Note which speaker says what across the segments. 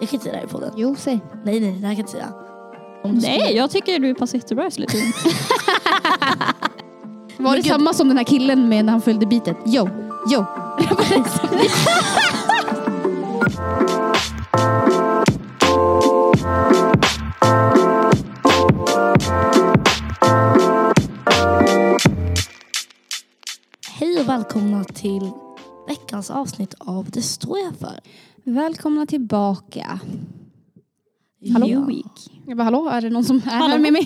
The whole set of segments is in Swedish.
Speaker 1: Jag kan inte säga det här i podden.
Speaker 2: Jo, säg.
Speaker 1: Nej, nej, det här kan jag inte säga. Om du
Speaker 3: Nej, jag tycker du passar jättebra i slutet.
Speaker 2: Var det samma som den här killen med när han följde bitet? Yo, yo.
Speaker 1: Hej och välkomna till veckans avsnitt av Det står jag för.
Speaker 2: Välkomna tillbaka.
Speaker 3: Hallå
Speaker 1: Ja.
Speaker 3: week.
Speaker 2: Jag bara, hallå, är det någon som är här
Speaker 3: Hallå.
Speaker 2: med mig?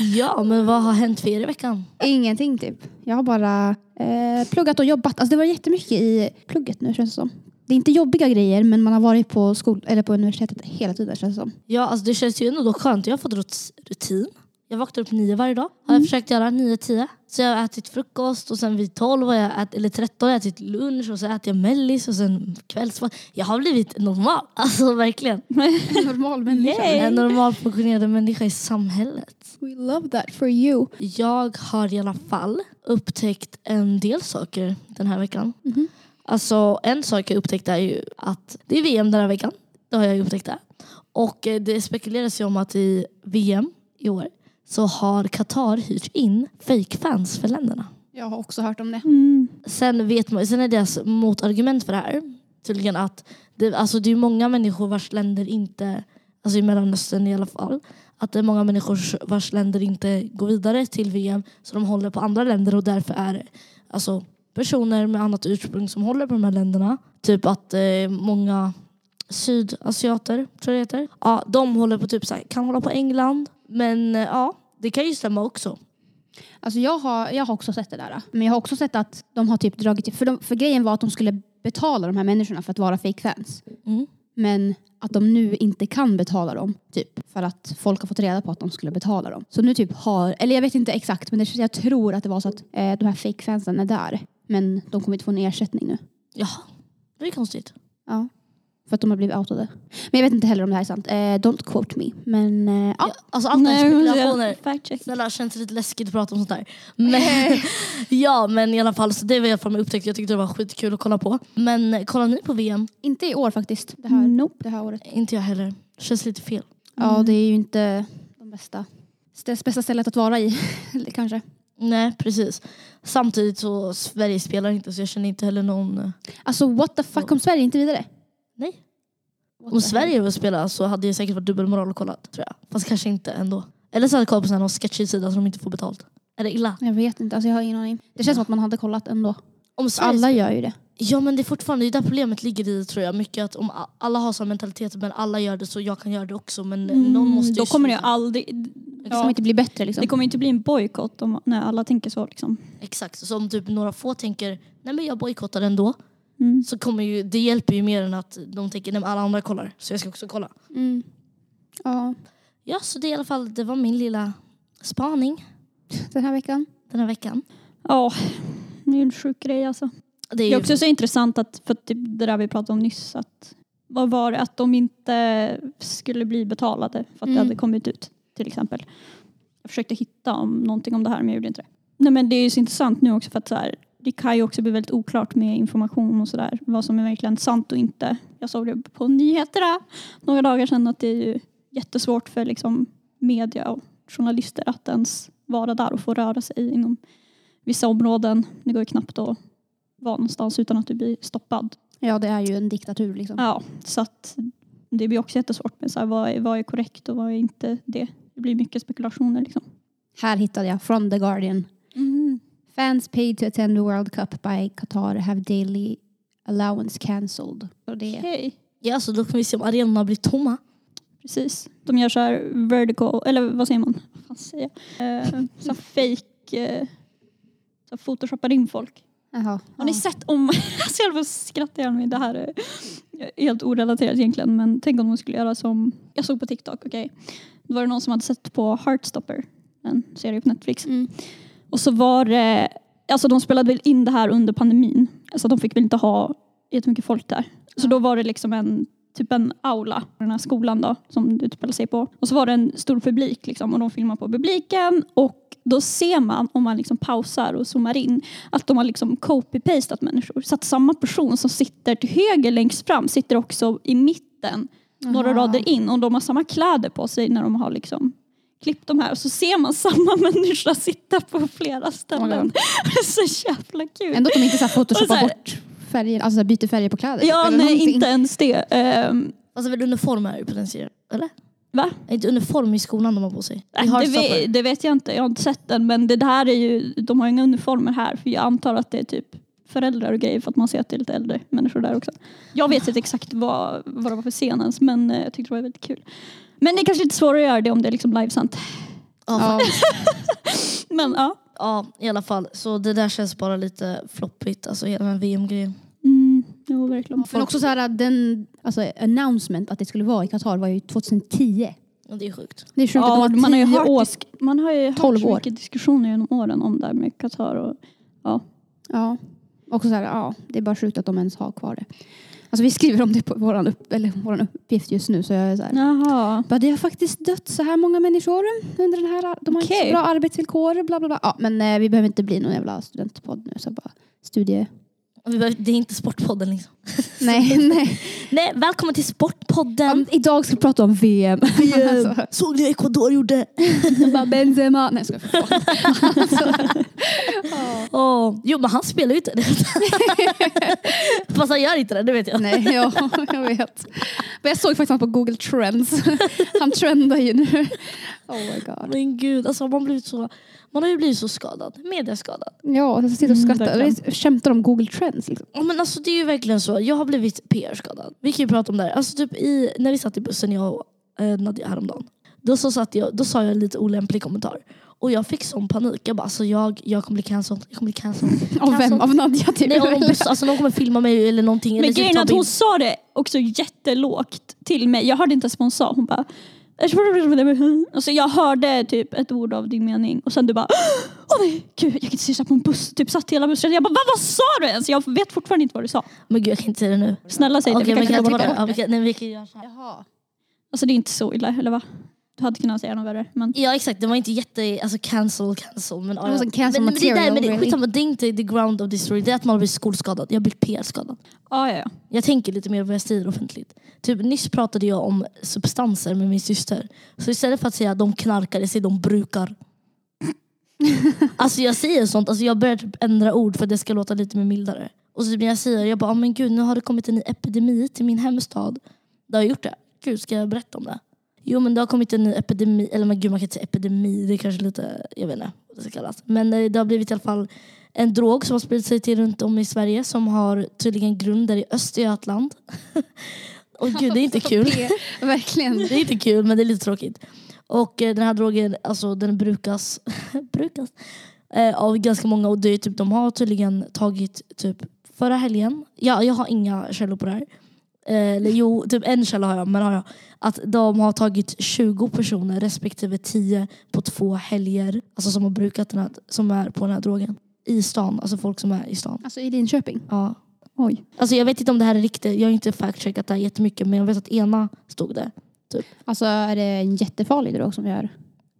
Speaker 1: ja, men vad har hänt för er i veckan?
Speaker 2: Ingenting typ. Jag har bara eh, pluggat och jobbat. Alltså det var jättemycket i plugget nu känns det som. Det är inte jobbiga grejer men man har varit på, skol eller på universitetet hela tiden känns det som.
Speaker 1: Ja, alltså det känns ju ändå då skönt. Jag har fått rut- rutin. Jag vaknar upp nio varje dag. Har jag försökt göra nio, tio. Så jag har ätit frukost och sen vid tolv jag ätit, eller tretton har jag ätit lunch och så äter jag mellis och sen kvällsmat. Jag har blivit normal. Alltså verkligen.
Speaker 2: Normal människa.
Speaker 1: En normal funktionerande människa i samhället.
Speaker 2: We love that for you.
Speaker 1: Jag har i alla fall upptäckt en del saker den här veckan.
Speaker 2: Mhm.
Speaker 1: Alltså en sak jag upptäckte är ju att det är VM den här veckan. Det har jag upptäckt det. Och eh, det spekuleras ju om att i VM i år så har Qatar hyrt in fake-fans för länderna.
Speaker 2: Jag har också hört om det.
Speaker 3: Mm.
Speaker 1: Sen, vet man, sen är deras motargument för det här tydligen att det, alltså det är många människor vars länder inte, alltså i Mellanöstern i alla fall, att det är många människor vars länder inte går vidare till VM så de håller på andra länder och därför är det alltså, personer med annat ursprung som håller på de här länderna. Typ att eh, många sydasiater, tror jag det heter, ja, de håller på typ så här, kan hålla på England. Men eh, ja, det kan ju stämma också.
Speaker 2: Alltså jag har, jag har också sett det där. Men jag har också sett att de har typ dragit... För, de, för grejen var att de skulle betala de här människorna för att vara fake fans.
Speaker 1: Mm.
Speaker 2: Men att de nu inte kan betala dem. Typ för att folk har fått reda på att de skulle betala dem. Så nu typ har... Eller jag vet inte exakt men det, jag tror att det var så att eh, de här fake fansen är där. Men de kommer inte få en ersättning nu.
Speaker 1: Ja, det är konstigt.
Speaker 2: Ja. För att de har blivit outade. Men jag vet inte heller om det här är sant. Eh, don't quote me. Men eh, ja.
Speaker 1: Alltså allt är spekulationer. Snälla, känns lite läskigt att prata om sånt där. Men, ja, men i alla fall, så det var i alla fall min upptäckt. Jag tyckte det var skitkul att kolla på. Men eh, kollar ni på VM?
Speaker 2: Inte i år faktiskt. Det här,
Speaker 3: Nope.
Speaker 2: det här året.
Speaker 1: Inte jag heller. Känns lite fel.
Speaker 2: Ja, det är ju inte de bästa, det bästa stället att vara i. Kanske.
Speaker 1: Nej, precis. Samtidigt så Sverige spelar inte så jag känner inte heller någon... eh,
Speaker 2: Alltså what the fuck, kom Sverige inte vidare?
Speaker 1: Nej.
Speaker 2: What
Speaker 1: Om Sverige vill spela så hade jag säkert varit dubbelmoral och kollat. Tror jag. Fast kanske inte ändå. Eller så hade på någon sketchig sida så de inte får betalt. Är det illa?
Speaker 2: Jag vet inte, alltså jag har ingen aning. Det känns som att man hade kollat ändå.
Speaker 1: Om Sverige
Speaker 2: Alla gör ju det.
Speaker 1: Ja men det är fortfarande det är där problemet ligger i tror jag. Mycket att om alla har samma mentalitet men alla gör det så jag kan göra det också. Men någon måste
Speaker 3: Mm, Då kommer det ju aldrig...
Speaker 2: Det kommer inte bli bättre liksom.
Speaker 3: Det kommer inte bli en bojkott om- när alla tänker så. Liksom.
Speaker 1: Exakt, så om typ några få tänker nej men jag bojkottar ändå.
Speaker 3: Mm.
Speaker 1: Så kommer ju, det hjälper ju mer än att de tänker men alla andra kollar så jag ska också kolla.
Speaker 2: Mm. Ja,
Speaker 1: Ja så det är i alla fall, det var min lilla spaning
Speaker 2: den här veckan.
Speaker 1: den här veckan.
Speaker 3: Ja, det är en sjuk grej alltså.
Speaker 1: Det
Speaker 3: Det
Speaker 1: är
Speaker 3: är
Speaker 1: ju,
Speaker 3: också så intressant att, för att typ det där vi pratade om nyss, att vad var det att de inte skulle bli betalade för att
Speaker 2: Mm.
Speaker 3: det hade kommit ut till exempel. Jag försökte hitta om någonting om det här men jag gjorde inte det. Nej men det är ju så intressant nu också för att så här, det kan ju också bli väldigt oklart med information och sådär. Vad som är verkligen sant och inte. Jag såg det på nyheterna några dagar sedan att det är ju jättesvårt för liksom media och journalister att ens vara där och få röra sig inom vissa områden. Det går ju knappt att vara någonstans utan att du blir stoppad.
Speaker 2: Ja, det är ju en diktatur liksom.
Speaker 3: Ja, så att det blir också jättesvårt med så här, vad, är, vad är korrekt och vad är inte det. Det blir mycket spekulationer liksom.
Speaker 2: Här hittade jag från The Guardian. Fans paid to attend the World Cup by Qatar have daily allowance cancelled.
Speaker 3: Okej,
Speaker 1: ja så då kan vi se om arenorna blir tomma.
Speaker 3: precis. De gör så här vertical, eller vad säger man? Vad fan säger jag? Eh, så fake, eh, så photoshoppar in folk.
Speaker 2: Jaha.
Speaker 3: Har ni sett om, alltså jag höll på att skratta ihjäl mig, det här är helt orelaterat egentligen men tänk om de skulle göra som, jag såg på TikTok, okej. Då var det någon som hade sett på Heartstopper, en serie på Netflix.
Speaker 2: Mm.
Speaker 3: Och så var det, alltså de spelade väl in det här under pandemin. Alltså de fick väl inte ha jättemycket folk där. Så då var det liksom en typ en aula den här skolan då som det utspelar sig på. Och så var det en stor publik liksom, och de filmar på publiken och då ser man om man liksom pausar och zoomar in att de har liksom copy-pastat människor. Så att samma person som sitter till höger längst fram sitter också i mitten några
Speaker 2: Aha.
Speaker 3: rader in och de har samma kläder på sig när de har liksom klippt de här och så ser man samma människa sitta på flera ställen. Det är så jävla kul.
Speaker 2: Ändå att de inte så här photoshoppar bort färger, alltså byter färger på kläder.
Speaker 3: ja,
Speaker 2: eller
Speaker 3: nej
Speaker 2: någonting.
Speaker 3: inte ens det. Ehm,
Speaker 1: Alltså väl uniform är ju på den serien? Eller?
Speaker 3: va?
Speaker 1: Är inte uniform i skolan de har på sig?
Speaker 3: Nej, Det vet, det vet jag inte, jag har inte sett den men det här är ju, de har inga uniformer här för jag antar att det är typ föräldrar och grejer för att man ser att det är lite äldre människor där också. Jag vet inte exakt vad, vad det var för scen ens men eh, jag tyckte det var väldigt kul. Men det är kanske lite svårare att göra det om det är liksom livesänt.
Speaker 1: Ja,
Speaker 2: Ja,
Speaker 3: Men ja.
Speaker 1: ja, i alla fall. Så det där känns bara lite floppigt, alltså hela den här VM-grejen.
Speaker 3: Mm, jo, verkligen.
Speaker 2: men också så här den, alltså announcement att det skulle vara i Qatar var ju 2010.
Speaker 1: Och det är sjukt.
Speaker 2: Det är sjukt
Speaker 3: Ja,
Speaker 2: att de
Speaker 3: man har ju hört,
Speaker 2: år.
Speaker 3: man har ju hört
Speaker 2: 12
Speaker 3: så
Speaker 2: år.
Speaker 3: mycket diskussioner genom åren om det här med Qatar och ja.
Speaker 2: Ja. Också så här, ja, det är bara sjukt att de ens har kvar det. Alltså vi skriver om det på våran, upp, eller uppgift just nu så jag är så här.
Speaker 3: Jaha.
Speaker 2: Bara, det har faktiskt dött så här många människor under den här, de har inte
Speaker 3: Okej.
Speaker 2: så bra arbetsvillkor, bla bla bla. Ja, men eh, vi behöver inte bli någon jävla studentpodd nu så bara studie.
Speaker 1: Det är inte Sportpodden liksom.
Speaker 2: Nej, nej.
Speaker 1: Nej, välkommen till Sportpodden!
Speaker 2: Um, idag ska vi prata om VM. alltså,
Speaker 1: Såg ni Ecuador gjorde?
Speaker 2: bara Benzema. Nej, jag skojar.
Speaker 1: Åh, Jo men han spelar ju inte det. Fast han gör inte det, det vet jag.
Speaker 2: Nej, ja, jag vet. Men jag såg faktiskt på Google Trends. Han trendar ju nu. Oh my god.
Speaker 1: Men gud, alltså man, har blivit så, man har ju blivit så skadad. Mediaskadad.
Speaker 2: Ja, jag sitter och
Speaker 3: Mm,
Speaker 2: skrattar.
Speaker 3: verkligen.
Speaker 2: jag skämtar om Google Trends. Liksom.
Speaker 1: Ja, men alltså, det är ju verkligen så. Jag har blivit PR-skadad. Vi kan ju prata om det här. Alltså, typ i, när vi satt i bussen jag och eh, Nadia häromdagen. Då, så satt jag, då sa jag en lite olämplig kommentar. Och jag fick sån panik. Jag bara, alltså, jag, jag kommer bli cancelled. Jag kommer bli cancelled.
Speaker 2: Av vem? Av Nadja typ?
Speaker 1: Nej, någon, buss, alltså, någon kommer filma mig eller någonting.
Speaker 3: Men
Speaker 1: eller typ
Speaker 3: grejen är att hon sa det också jättelågt till mig. Jag hörde inte ens vad hon sa. Hon bara Alltså jag hörde typ ett ord av din mening och sen du bara Åh nej, gud jag kan inte säga på en buss. Typ satt hela bussen. Jag bara vad, vad sa du ens? Jag vet fortfarande inte vad du sa.
Speaker 1: Men gud jag kan inte säga det nu.
Speaker 3: Snälla säg det.
Speaker 1: Okej,
Speaker 3: vi kan
Speaker 1: kan
Speaker 3: det.
Speaker 1: kan, kan.
Speaker 2: Jaha.
Speaker 3: Alltså det är inte så illa, eller va? Du hade kunnat säga något värre. Men
Speaker 1: Ja exakt, det var inte jätte, alltså cancel, cancel. Men, ja,
Speaker 2: cancel
Speaker 1: men, men det, där, men det,
Speaker 2: really.
Speaker 1: skitsamma, det är inte the ground of this story. Det är att man har blivit skolskadad. Jag har blivit PR-skadad.
Speaker 3: ja, ja, ja.
Speaker 1: Jag tänker lite mer på vad jag säger offentligt. Typ, nyss pratade jag om substanser med min syster. Så istället för att säga att de knarkar, jag säger de brukar. alltså jag säger sånt, alltså jag börjar typ ändra ord för att det ska låta lite mer mildare. Och så typ när jag säger, jag bara, ah, men gud nu har det kommit en ny epidemi till min hemstad. Det har gjort det. Gud, ska jag berätta om det? Jo men det har kommit en ny epidemi, eller men gud man kan inte säga epidemi, det är kanske lite, jag vet inte vad det ska kallas. Men eh, det har blivit i alla fall en drog som har spridit sig till runt om i Sverige som har tydligen grunder i Östergötland. Och gud det är inte kul.
Speaker 2: Verkligen.
Speaker 1: Det är inte kul men det är lite tråkigt. Och eh, den här drogen alltså, den brukas, brukas eh, av ganska många och det är typ, de har tydligen tagit typ förra helgen, ja, jag har inga källor på det här. Eh, eller jo, typ en källa har jag, men har jag. Att de har tagit 20 personer respektive 10 på två helger alltså som har brukat den här, som är på den här drogen. I stan, alltså folk som är i stan.
Speaker 2: Alltså i Linköping.
Speaker 1: Ja.
Speaker 3: Oj.
Speaker 1: Alltså jag vet inte om det här är riktigt, jag har inte fact-checkat det här jättemycket men jag vet att ena stod det.
Speaker 2: Alltså är det en jättefarlig drog som gör?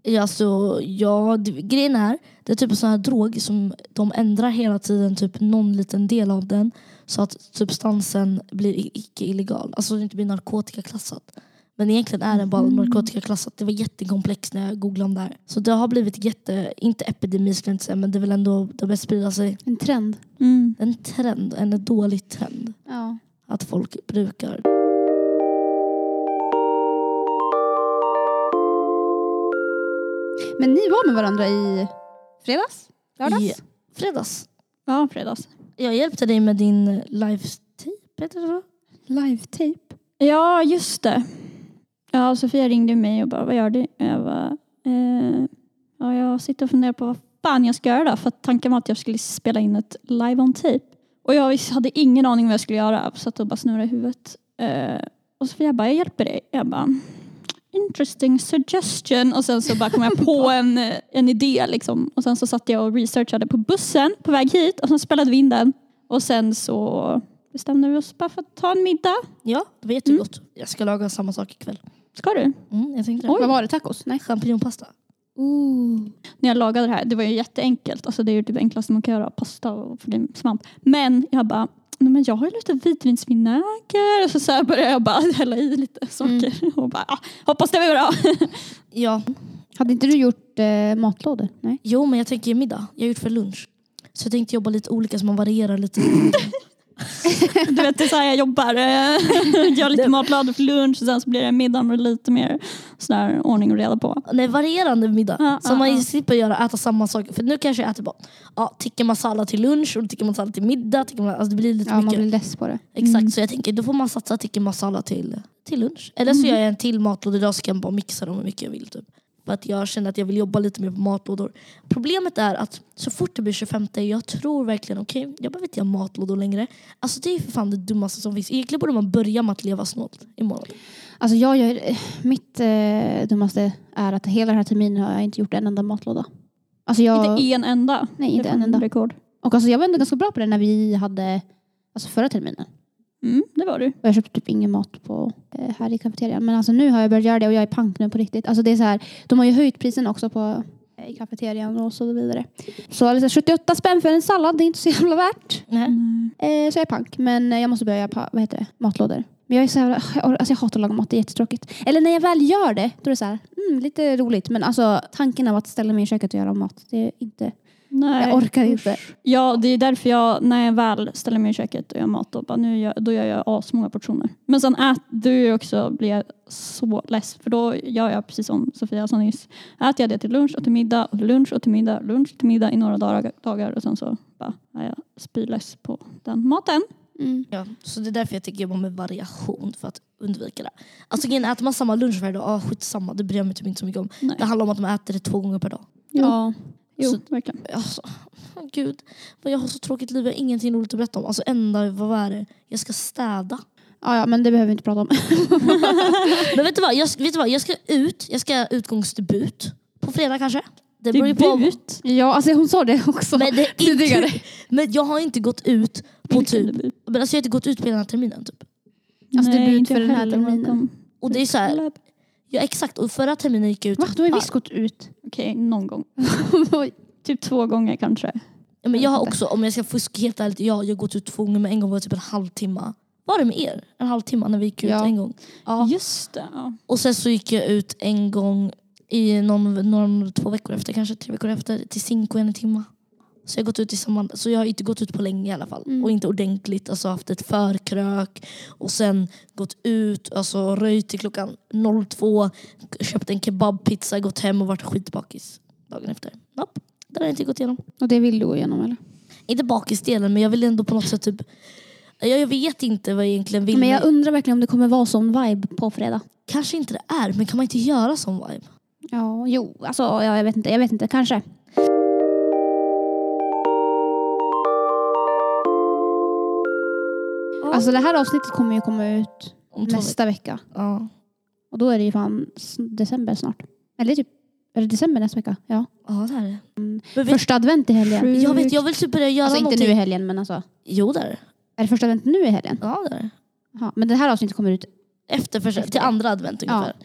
Speaker 1: Ja, Alltså, ja, grejen är, det är typ en sån här drog som de ändrar hela tiden typ någon liten del av den så att substansen blir icke illegal. Alltså det inte blir narkotikaklassat. Men egentligen är den bara narkotikaklassat. Det var jättekomplext när jag googlade om det här. Så det har blivit jätte, inte epidemi skulle jag inte säga men det är väl ändå, det börjar sprida sig.
Speaker 2: En trend.
Speaker 3: Mm.
Speaker 1: En trend, en dålig trend.
Speaker 2: Ja.
Speaker 1: Att folk brukar.
Speaker 2: Men ni var med varandra i fredags? Lördags?
Speaker 1: I fredags.
Speaker 3: Ja, fredags.
Speaker 1: Jag hjälpte dig med din live-tape, heter det så?
Speaker 2: Live-tape?
Speaker 3: Ja, just det. Ja, Sofia ringde mig och bara, vad gör du? Jag bara, eh, ja, jag sitter och funderar på vad fan jag ska göra då, för att tanken var att jag skulle spela in ett live on tape. Och jag hade ingen aning vad jag skulle göra, så att jag bara snurrade i huvudet. Eh, och Sofia bara, jag hjälper dig. Jag bara, interesting suggestion. Och sen så bara kom jag på en, eh, en idé liksom. Och sen så satt jag och researchade på bussen på väg hit och sen spelade vi in den. Och sen så bestämde vi oss bara för att ta en middag.
Speaker 1: Ja, det var jättegott. Jag ska laga samma sak ikväll.
Speaker 3: Ska du?
Speaker 1: Mm, jag tänkte det.
Speaker 2: Vad var det? Tacos? Nej.
Speaker 1: Champinjonpasta.
Speaker 3: När jag lagade det här, det var ju jätteenkelt. Alltså det är ju det enklaste man kan göra, pasta och för det är svamp. Men jag bara, nej men jag har ju lite vitvinsvinäger. Och så, så började jag bara hälla i lite saker. Och bara, ah, hoppas det blir bra.
Speaker 1: Ja.
Speaker 2: Hade inte du gjort eh, matlådor? Nej.
Speaker 1: Jo, men jag tänker middag. Jag har gjort för lunch. Så jag tänkte jobba lite olika så man varierar lite.
Speaker 3: Du vet det är så här jag jobbar. Gör lite matlådor för lunch och sen så blir det middag med lite mer sådär ordning och reda på.
Speaker 1: Nej, varierande middag.
Speaker 3: Ja,
Speaker 1: så
Speaker 3: ja,
Speaker 1: man
Speaker 3: ja.
Speaker 1: slipper göra, äta samma sak. För nu kanske jag äter bara ja, tikka masala till lunch och tikka masala till middag. Tikka masala, alltså det blir lite
Speaker 2: Ja, man
Speaker 1: mycket.
Speaker 2: blir less på det.
Speaker 1: Exakt, så jag tänker då får man satsa tikka masala till, till lunch. Eller så gör jag en till matlåda idag så kan jag bara mixa dem hur mycket jag vill. Typ. För att jag känner att jag vill jobba lite mer på matlådor. Problemet är att så fort det blir 25 jag tror verkligen okej, jag behöver inte göra matlådor längre. Alltså det är för fan det dummaste som finns. Egentligen borde man börja med att leva snålt imorgon.
Speaker 2: Alltså jag gör, eh, mitt eh, dummaste är att hela den här terminen har jag inte gjort en enda matlåda. Alltså jag,
Speaker 3: Inte en enda.
Speaker 2: Nej, inte en enda.
Speaker 3: Rekord.
Speaker 2: och alltså jag var ändå ganska bra på det när vi hade, alltså förra terminen.
Speaker 3: Mm, det var du.
Speaker 2: Och jag köpte typ ingen mat på, eh, här i kafeterian. Men alltså nu har jag börjat göra det och jag är pank nu på riktigt. Alltså det är så här, de har ju höjt priserna också på eh, i kafeterian och så vidare. Så alltså 78 spänn för en sallad, det är inte så jävla värt.
Speaker 1: Nej.
Speaker 2: Eh, så jag är pank. Men jag måste börja göra vad heter det, matlådor. Men jag är så jävla, alltså jag hatar att laga mat, det är jättetråkigt. Eller när jag väl gör det, då är det så här, mm, lite roligt. Men alltså tanken av att ställa mig i köket och göra mat, det är inte,
Speaker 3: Nej.
Speaker 2: jag orkar inte.
Speaker 3: Ja, det är därför jag, när jag väl ställer mig i köket och gör mat, då, bara, nu gör, då gör jag asmånga portioner. Men sen ät, jag också, blir jag så less, för då gör jag precis som Sofia sa nyss. Äter jag det till lunch och till middag och till lunch och till middag, lunch till middag i några dagar, dagar och sen så bara är jag spyless på den maten.
Speaker 2: Mm.
Speaker 1: Ja, så det är därför jag tänker jobba med variation för att undvika det. Alltså är, äter man samma lunch varje dag, ah, skitsamma, det bryr jag mig typ inte så mycket om.
Speaker 3: Nej.
Speaker 1: Det handlar om att man äter det två gånger per dag.
Speaker 2: Ja.
Speaker 3: Jo,
Speaker 1: Så-
Speaker 3: verkligen.
Speaker 1: Alltså, gud, vad jag har så tråkigt liv, jag har ingenting roligt att berätta om. Alltså enda, vad är det? Jag ska städa.
Speaker 2: Ja, ja, men det behöver vi inte prata om.
Speaker 1: Men vet du vad, jag, vet du vad? jag ska ut, jag ska utgångsdebut. På fredag kanske. Det beror ju på.
Speaker 2: Ja, alltså hon sa det också.
Speaker 1: Men, det
Speaker 2: Tidigare.
Speaker 1: inte, men jag har inte gått ut på typ, men alltså jag har inte gått ut på den här terminen. Typ.
Speaker 2: Alltså,
Speaker 3: Nej,
Speaker 2: debut
Speaker 3: inte
Speaker 2: för den här terminen.
Speaker 1: Och det är så här. Ja exakt, och förra terminen gick jag ut.
Speaker 2: Va? Du har ju visst gått ut.
Speaker 3: Okej, någon gång. Typ två gånger kanske.
Speaker 1: Ja, men jag har också, om jag ska fuska helt ärligt, ja, jag har gått ut två gånger men en gång var det typ en halvtimme. Var det med er? En halvtimme när vi gick ut
Speaker 2: Ja.
Speaker 1: en gång. Ja.
Speaker 3: Just det. Ja.
Speaker 1: Och sen så gick jag ut en gång i någon, någon två veckor efter, kanske tre veckor efter, till Cinco en timme. Så jag gått ut i samma, så jag har inte gått ut på länge i alla fall.
Speaker 2: Mm.
Speaker 1: Och inte ordentligt, alltså haft ett förkrök och sen gått ut, alltså röjt till klockan 02, köpt en kebabpizza, gått hem och varit skitbakis dagen efter. Nope. Det har jag inte gått igenom.
Speaker 2: Och det vill du gå igenom eller?
Speaker 1: Inte bakisdelen men jag vill ändå på något sätt typ jag, jag vet inte vad jag egentligen vill.
Speaker 2: Men jag undrar verkligen om det kommer vara sån vibe på fredag.
Speaker 1: Kanske inte det är, men kan man inte göra sån vibe?
Speaker 2: Ja, jo, alltså ja, jag vet inte, jag vet inte, kanske. Alltså det här avsnittet kommer ju komma ut
Speaker 1: Om två
Speaker 2: nästa vecka.
Speaker 1: Ja.
Speaker 2: Och då är det ju fan s- december snart. Eller typ, är det december nästa vecka? Ja.
Speaker 1: ja, det är det. Men vet,
Speaker 2: Första advent i helgen.
Speaker 1: Jag vet, jag vill typ börja göra
Speaker 2: Alltså inte
Speaker 1: någonting.
Speaker 2: nu i helgen men alltså.
Speaker 1: Jo, det är det.
Speaker 2: Är det första advent nu i helgen?
Speaker 1: Ja, det är det.
Speaker 2: Jaha, men det här avsnittet kommer ut.
Speaker 1: Efter, första, till andra advent ungefär.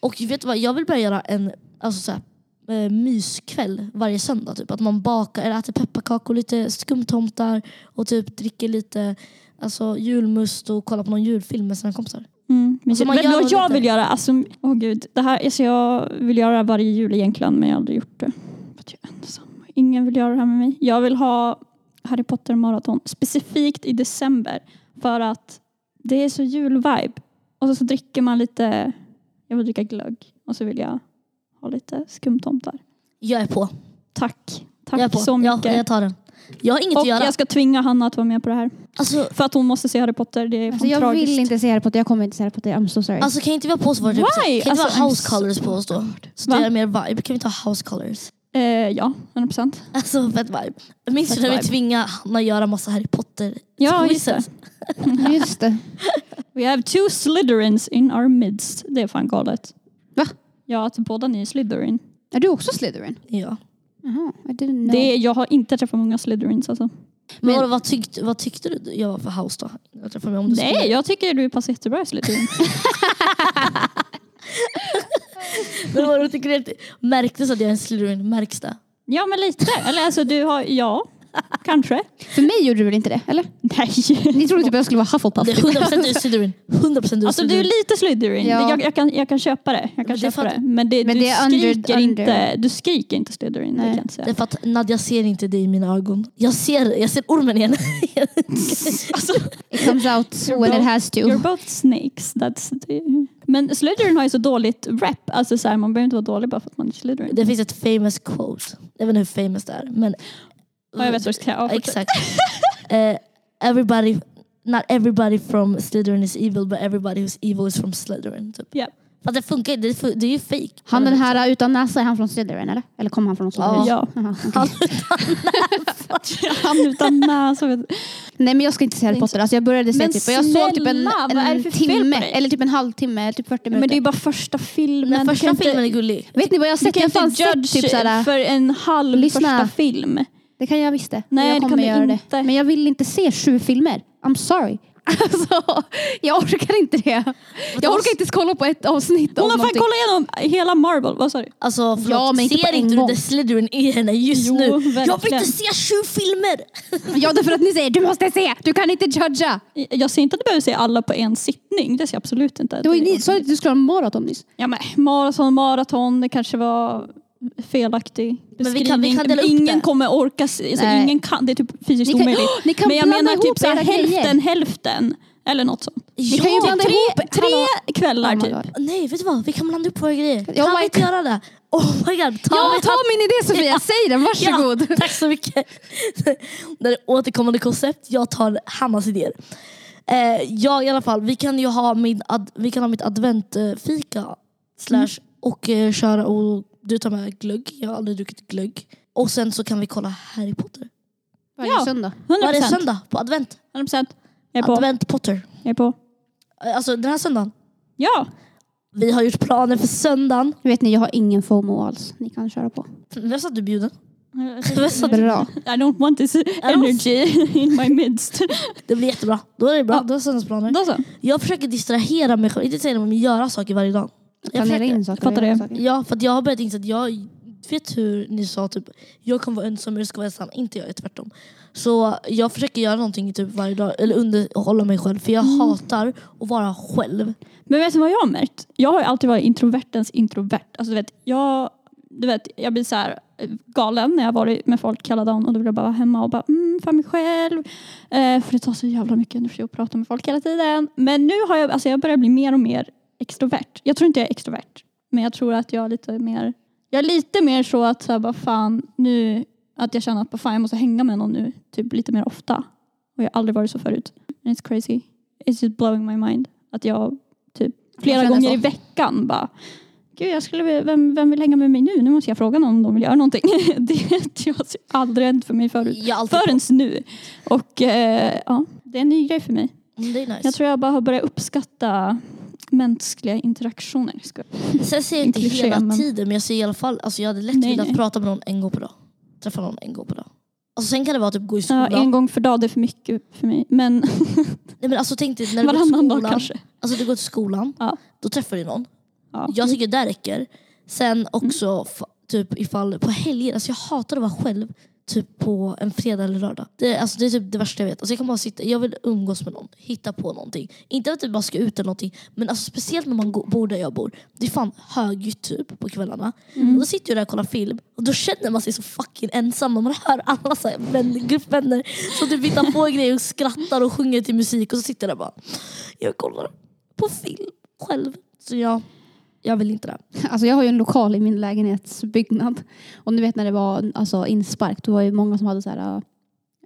Speaker 1: Och vet du vad, jag vill börja göra en alltså, så här, eh, myskväll varje söndag. Typ. Att man bakar, eller äter pepparkakor, lite skumtomtar och typ dricker lite alltså, julmust och kollar på någon julfilm med sina kompisar.
Speaker 3: Mm. Men
Speaker 1: Alltså, något
Speaker 3: jag
Speaker 1: lite.
Speaker 3: vill göra? Alltså, åh gud, det här, alltså jag vill göra det här varje jul egentligen men jag har aldrig gjort det. För att jag är ensam. Ingen vill göra det här med mig. Jag vill ha Harry Potter maraton specifikt i december för att det är så julvibe. Och så, så dricker man lite, jag vill dricka glögg och så vill jag ha lite skumtomtar.
Speaker 1: Jag är på.
Speaker 3: Tack.
Speaker 1: jag är
Speaker 3: Tack
Speaker 1: på.
Speaker 3: så mycket.
Speaker 1: Ja, jag tar den. Jag har inget
Speaker 3: och
Speaker 1: att göra.
Speaker 3: jag ska tvinga Hanna att vara med på det här.
Speaker 1: Alltså,
Speaker 3: För att hon måste se Harry Potter. Det är
Speaker 2: Alltså
Speaker 3: fan
Speaker 2: jag
Speaker 3: tragiskt.
Speaker 2: vill inte se Harry Potter, jag kommer inte se Harry Potter. I'm so sorry.
Speaker 1: alltså kan inte vi ha på oss våra
Speaker 3: Why?
Speaker 1: kan inte
Speaker 3: Alltså,
Speaker 1: vi ha
Speaker 3: I'm
Speaker 1: house
Speaker 3: so
Speaker 1: colors på oss då? Så
Speaker 3: Va?
Speaker 1: det är mer vibe. Kan vi ha house colors?
Speaker 3: Eh, ja, 100 procent.
Speaker 1: Alltså fett vibe. Minns du när vi tvingade Hanna att göra massa Harry Potter
Speaker 3: Ja, just det.
Speaker 2: Just det.
Speaker 3: We have two Slytherins in our midst. Det är fan galet.
Speaker 2: Va?
Speaker 3: Ja, att båda ni är Slytherin.
Speaker 2: Är du också Slytherin?
Speaker 1: Ja.
Speaker 2: Jaha, I didn't know.
Speaker 3: Det är, jag har inte träffat många Slytherins alltså.
Speaker 1: Men,
Speaker 2: Men-
Speaker 1: vad, tyckte, vad tyckte du jag var för house då? Jag träffade mig om du
Speaker 3: Nej,
Speaker 1: skulle-
Speaker 3: jag tycker du passar jättebra i Slytherin.
Speaker 1: Men tycker du att märktes att jag är en Slytherin? Märks det?
Speaker 3: Ja, men lite. Eller alltså du har, ja, kanske.
Speaker 2: För mig gjorde du väl inte det? Eller?
Speaker 3: Nej.
Speaker 2: Ni trodde typ att jag skulle vara Hufflepuff.
Speaker 1: Det är
Speaker 2: typ.
Speaker 1: 100% du är Slytherin. 100% du är
Speaker 3: Alltså du är lite Slytherin.
Speaker 2: Ja.
Speaker 3: Jag, jag, kan, jag kan köpa det. Jag kan
Speaker 1: Men det
Speaker 3: köpa det. Men, det,
Speaker 2: Men
Speaker 3: du,
Speaker 2: det är under-
Speaker 3: skriker
Speaker 2: under.
Speaker 3: Inte, du skriker inte Slytherin. Det
Speaker 2: Nej.
Speaker 3: kan jag inte
Speaker 1: Det är
Speaker 3: säga.
Speaker 1: för att Nadja ser inte dig i mina ögon. Jag ser, jag ser ormen igen.
Speaker 3: Alltså,
Speaker 2: It comes out
Speaker 3: You're
Speaker 2: when it has to.
Speaker 3: you're both snakes. That's the... Men Slytherin har ju så dåligt rep. Alltså så här, man behöver inte vara dålig bara för att man är Slytherin.
Speaker 1: Det finns ett famous quote. Jag vet inte hur famous det är. Men
Speaker 3: Ja, jag vet vad du ska säga.
Speaker 1: Exakt. Eh, everybody, not everybody from Slytherin is evil but everybody who's evil is from Slytherin. Typ.
Speaker 3: Ja.
Speaker 1: Fast det funkar inte, det, är det är ju fake.
Speaker 2: Han den här utan näsa, är han från Slytherin eller? Eller kom han från något sånt?
Speaker 1: Ja.
Speaker 3: Ja.
Speaker 2: Jaha, okej.
Speaker 1: Han,
Speaker 3: Han utan näsa.
Speaker 2: Nej men jag ska inte se Harry
Speaker 3: Men-
Speaker 2: Potter. Alltså, jag började se
Speaker 3: Men
Speaker 2: typ, och jag såg typ en,
Speaker 3: snälla,
Speaker 2: en timme, eller typ en halvtimme, eller typ 40 minuter.
Speaker 3: Men det är bara första filmen.
Speaker 1: den
Speaker 3: Du
Speaker 1: första
Speaker 3: inte-
Speaker 1: filmen är gullig.
Speaker 2: Vet ni vad jag har
Speaker 3: Du
Speaker 2: sett?
Speaker 3: kan
Speaker 2: Jag
Speaker 3: inte
Speaker 2: sett
Speaker 3: judge
Speaker 2: typ såhär,
Speaker 3: för en halv
Speaker 2: Lyssna.
Speaker 3: första film.
Speaker 2: Det kan jag visst det.
Speaker 3: Nej,
Speaker 2: jag
Speaker 3: det
Speaker 2: kommer
Speaker 3: kan du
Speaker 2: göra
Speaker 3: inte.
Speaker 2: det. Men jag vill inte se sju filmer. I'm sorry. Alltså, jag orkar inte det. Jag orkar inte ens kolla på ett avsnitt
Speaker 3: Hon har fan kollat igenom hela Marvel. Vad sa du?
Speaker 1: Alltså förlåt,
Speaker 2: Ja, men inte
Speaker 1: ser inte du det Slytherin i henne just
Speaker 3: Jo,
Speaker 1: nu? Jag
Speaker 3: verkligen.
Speaker 1: vill inte se sju filmer!
Speaker 2: Ja, därför att ni säger du måste se, du kan inte judga.
Speaker 3: Jag säger inte att du behöver se alla på en sittning. Det ser jag absolut inte.
Speaker 2: Det ni sa att du skulle ha en maraton nyss.
Speaker 3: Ja men maraton, maraton, det kanske var felaktig
Speaker 1: Men vi kan- vi
Speaker 3: beskrivning.
Speaker 1: kan
Speaker 3: ingen
Speaker 1: det.
Speaker 3: kommer orka, alltså, ingen kan, det är typ fysiskt
Speaker 2: Ni kan,
Speaker 3: omöjligt. Men jag menar typ så här, hälften hälften. Eller något sånt.
Speaker 2: Ni kan ju blanda
Speaker 3: tre,
Speaker 2: ihop.
Speaker 3: tre
Speaker 2: Hallå.
Speaker 3: kvällar
Speaker 2: Oh
Speaker 3: typ.
Speaker 1: Nej vet du vad, vi kan blanda upp våra grejer. Kan
Speaker 2: Oh
Speaker 1: vi inte göra det? Oh my god, ta
Speaker 2: Ja,
Speaker 1: min
Speaker 2: ta min idé Sofia, säg den, varsågod.
Speaker 1: Ja, tack så mycket. Det är ett återkommande koncept. Jag tar Hannas idéer. Eh, jag i alla fall, vi kan ju ha, min ad, vi kan ha mitt adventfika slash och eh, köra och du tar med glögg. Jag har aldrig druckit glögg. Och sen så kan vi kolla Harry Potter.
Speaker 2: Varje
Speaker 3: Ja.
Speaker 2: söndag.
Speaker 3: 100%.
Speaker 1: Varje söndag på advent.
Speaker 3: 100%. Jag är på.
Speaker 1: Advent Potter.
Speaker 3: Jag är på.
Speaker 1: Eh, Alltså den här söndagen.
Speaker 3: Ja.
Speaker 1: Vi har gjort planer för söndagen.
Speaker 2: Vet ni, jag har ingen FOMO alls. Ni kan köra på.
Speaker 1: Vem sa att du bjuden?
Speaker 2: Bra.
Speaker 3: I don't want this energy in my midst.
Speaker 1: Det blir jättebra. Då är det bra.
Speaker 3: Ja.
Speaker 1: Då är söndagsplaner.
Speaker 3: Då så.
Speaker 1: Jag försöker distrahera mig själv. Inte säga det, men göra saker varje dag.
Speaker 2: Planera in saker.
Speaker 3: Fattar
Speaker 2: saker.
Speaker 1: Ja, för jag har börjat inse att jag vet hur ni sa typ jag kommer vara ensam men jag ska vara ensam. Inte jag, är tvärtom. Så jag försöker göra någonting typ varje dag, eller underhålla mig själv. För jag
Speaker 3: Mm.
Speaker 1: hatar att vara själv.
Speaker 3: Men vet du vad jag har märkt? Jag har alltid varit introvertens introvert. Alltså du vet, jag, du vet, jag blir så här eh, galen när jag varit med folk hela dagen och då vill jag bara vara hemma och bara mm, för mig själv. Eh, för det tar så jävla mycket energi att prata med folk hela tiden. Men nu har jag, alltså jag börjar bli mer och mer extrovert. Jag tror inte jag är extrovert. Men jag tror att jag är lite mer, jag är lite mer så att så här, bara fan nu, att jag känner att bara, fan jag måste hänga med någon nu typ lite mer ofta. Och jag har aldrig varit så förut. And it's crazy. It's just blowing my mind. Att jag typ flera
Speaker 2: känner
Speaker 3: gånger
Speaker 2: så.
Speaker 3: i veckan bara Gud, jag skulle, vem, vem vill hänga med mig nu? Nu måste jag fråga någon om de vill göra någonting. Det har aldrig hänt för mig förut.
Speaker 1: Jag
Speaker 3: Förrän nu. Och eh, ja, det är en ny grej för mig.
Speaker 1: på. Mm, Det är nice.
Speaker 3: Jag tror jag bara har börjat uppskatta mänskliga interaktioner. Ska-
Speaker 1: Sen säger jag inte hela
Speaker 3: men-
Speaker 1: tiden men jag säger i alla fall, alltså jag hade lätt
Speaker 3: Nej,
Speaker 1: velat
Speaker 3: nej.
Speaker 1: prata med någon en gång per dag. Träffa någon en gång per dag. Alltså sen kan det vara typ gå i
Speaker 3: Ja,
Speaker 1: skolan.
Speaker 3: en gång för dag det är för mycket för mig. Men
Speaker 1: Nej, men alltså tänk dig när du går till
Speaker 3: varannan dag
Speaker 1: skolan.
Speaker 3: kanske.
Speaker 1: Alltså du går till skolan,
Speaker 3: Ja.
Speaker 1: då träffar du någon.
Speaker 3: Ja.
Speaker 1: Jag tycker det räcker. Sen också f- typ ifall på helger, alltså jag hatar att vara själv typ på en fredag eller lördag. Det, är- alltså, det är typ det värsta jag vet. Alltså, jag kan bara sitta, jag vill umgås med någon, hitta på någonting. Inte att vi bara ska ut eller någonting, men alltså, speciellt när man bor där jag bor. Det är fan högljutt typ på kvällarna. Och då sitter jag där och kollar film och då känner man sig så fucking ensam när man hör alla så här vänner, gruppvänner som typ hittar på grejer och skrattar och sjunger till musik och så sitter jag där bara, jag kollar på film själv. Så jag, jag vill inte det.
Speaker 2: Alltså jag har ju en lokal i min lägenhetsbyggnad. Och ni vet när det var alltså, inspark, då var ju många som hade så här,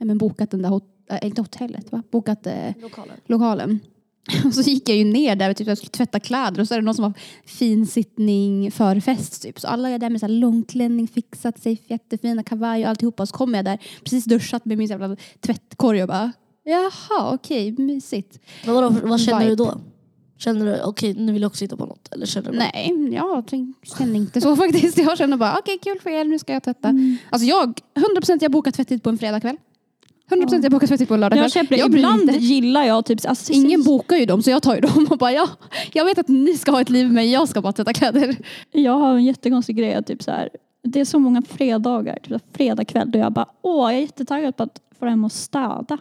Speaker 2: äh, men bokat den där hot- äh, inte hotellet, va? bokat äh,
Speaker 1: Lokalen.
Speaker 2: lokalen. Och så gick jag ju ner där och typ, jag skulle tvätta kläder och så är det någon som har finsittning för fest. Typ. Så alla är där med så här långklänning, fixat sig, jättefina kavaj och alltihopa. Och så kommer jag där, precis duschat med min jävla tvättkorg och bara jaha okej, mysigt.
Speaker 1: Men vadå, vad känner
Speaker 2: Vibe.
Speaker 1: du då? Känner du okej nu vill jag också hitta på något? Eller känner du bara-
Speaker 2: Nej, jag känner inte så faktiskt. Jag känner bara okej kul för er, nu ska jag tvätta.
Speaker 3: Mm.
Speaker 2: Alltså jag, 100% jag bokar tvättid på en fredagkväll. 100% jag bokar svettigt på en lördag
Speaker 3: Jag köper
Speaker 2: jag
Speaker 3: Ibland
Speaker 2: inte.
Speaker 3: gillar jag typ... Alltså,
Speaker 2: Ingen bokar ju dem så jag tar ju dem och bara ja, jag vet att ni ska ha ett liv men jag ska bara tvätta kläder.
Speaker 3: Jag har en jättekonstig grej. Typ så här, det är så många fredagar, typ så här fredag kväll, då jag bara åh, jag är jättetaggad på att få hem och städa.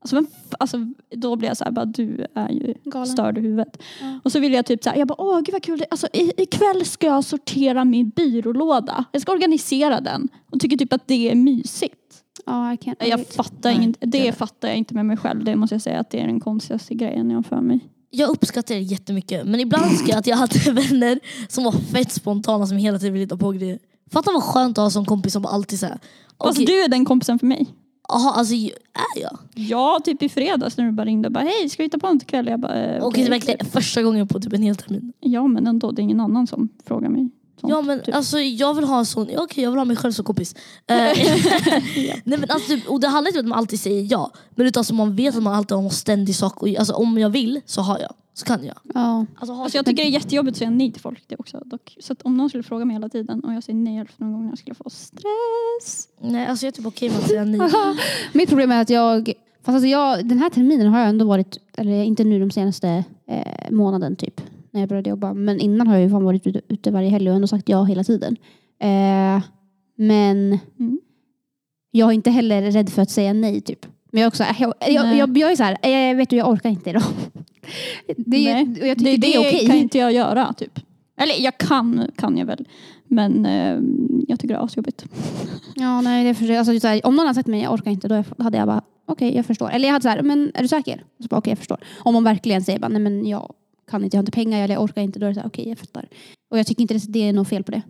Speaker 3: Alltså, f- alltså, då blir jag så här, bara, du är ju
Speaker 2: Galen.
Speaker 3: störd i huvudet.
Speaker 2: Ja.
Speaker 3: Och så vill jag typ så här, jag bara åh gud vad kul, det- alltså, i, ikväll ska jag sortera min byrålåda. Jag ska organisera den och tycker typ att det är mysigt.
Speaker 2: Ja, jag.
Speaker 3: Jag fattar
Speaker 1: Nej,
Speaker 3: inget,
Speaker 1: det
Speaker 3: det fattar jag inte med mig själv. Det måste jag säga att det är den konstigaste grejen jag har för mig.
Speaker 1: Jag uppskattar det jättemycket men ibland önskar jag att jag hade vänner som var fett spontana som hela tiden ville hitta på grejer. Fatta vad skönt att ha som kompis som alltid såhär,
Speaker 3: Fast
Speaker 1: okej,
Speaker 3: du är den kompisen för mig.
Speaker 1: Aha, alltså är jag?
Speaker 3: Ja, typ i fredags när du bara ringde och bara hej, ska vi ta på något ikväll? Jag bara, eh,
Speaker 1: Okej, det är
Speaker 3: okej.
Speaker 1: verkligen första gången på typ en hel termin.
Speaker 3: Ja, men ändå, det är ingen annan som frågar mig. sånt,
Speaker 1: Ja men
Speaker 3: typ.
Speaker 1: alltså jag vill ha en sån, ja, okej jag vill ha mig själv som kompis. Eh, Nej, men alltså, typ, och det handlar inte om att man alltid säger ja, men utan alltså, man vet att man alltid har en ständig sak. Och, alltså, om jag vill så har jag, så kan jag.
Speaker 2: Ja.
Speaker 1: Alltså,
Speaker 3: Alltså jag tycker det är jättejobbigt att säga nej till folk det också. Dock. Så att om någon skulle fråga mig hela tiden och jag säger nej hälften av gångerna skulle jag få stress.
Speaker 1: Nej, alltså, jag är typ okej med att säga nej.
Speaker 2: Mitt problem är att jag, fast alltså jag, den här terminen har jag ändå varit, eller inte nu de senaste eh, månaden typ, när jag började jobba. Men innan har jag ju fan varit ute, ute varje helg och ändå sagt ja hela tiden. Eh, men
Speaker 3: Mm.
Speaker 2: jag är inte heller rädd för att säga nej typ. Men jag, är också, jag, jag,
Speaker 3: Nej.
Speaker 2: jag, jag är så här, jag vet du jag orkar inte idag. Det,
Speaker 3: Nej,
Speaker 2: jag
Speaker 3: det,
Speaker 2: det, är okej.
Speaker 3: kan inte jag göra typ. Eller jag kan, kan jag väl. Men eh, jag tycker det är asjobbigt.
Speaker 2: Ja, nej, det är för, alltså, så här, om någon hade sagt till mig jag orkar inte, då hade jag bara okej, jag förstår. Eller jag hade så här, men är du säker? Så bara, okej, jag förstår. Om man verkligen säger bara, nej men jag kan inte, jag har inte pengar eller jag orkar inte, då är det så här, okej, jag fattar. Och jag tycker inte det, det är något fel på det.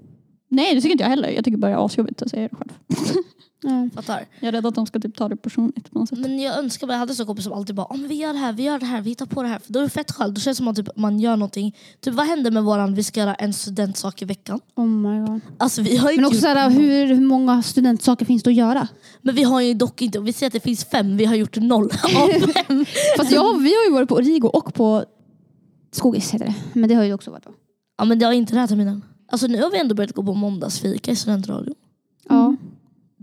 Speaker 3: Nej det tycker inte jag heller. Jag tycker bara det är asjobbigt att säga det själv.
Speaker 2: Ja.
Speaker 1: Fattar.
Speaker 3: Jag är rädd att de ska typ ta det personligt på något sätt.
Speaker 1: Men jag önskar bara, jag hade så kompis som alltid bara men vi gör det här, vi gör det här, vi hittar på det här. För då är det fett skönt, då känns det som att typ, man gör någonting. Typ vad händer med våran, vi ska göra en studentsak i veckan.
Speaker 2: Oh my god.
Speaker 1: Alltså vi har ju
Speaker 2: Men också så
Speaker 1: gjort
Speaker 2: här, hur, hur många studentsaker finns det att göra?
Speaker 1: Men vi har ju dock inte, vi säger att det finns fem, vi har gjort noll av fem.
Speaker 2: Fast jag, vi har ju varit på Origo och på Skogis heter det. Men det har ju också varit på.
Speaker 1: Ja men det har inte den här terminen. Alltså nu har vi ändå börjat gå på måndagsfika i studentradio.
Speaker 2: Ja.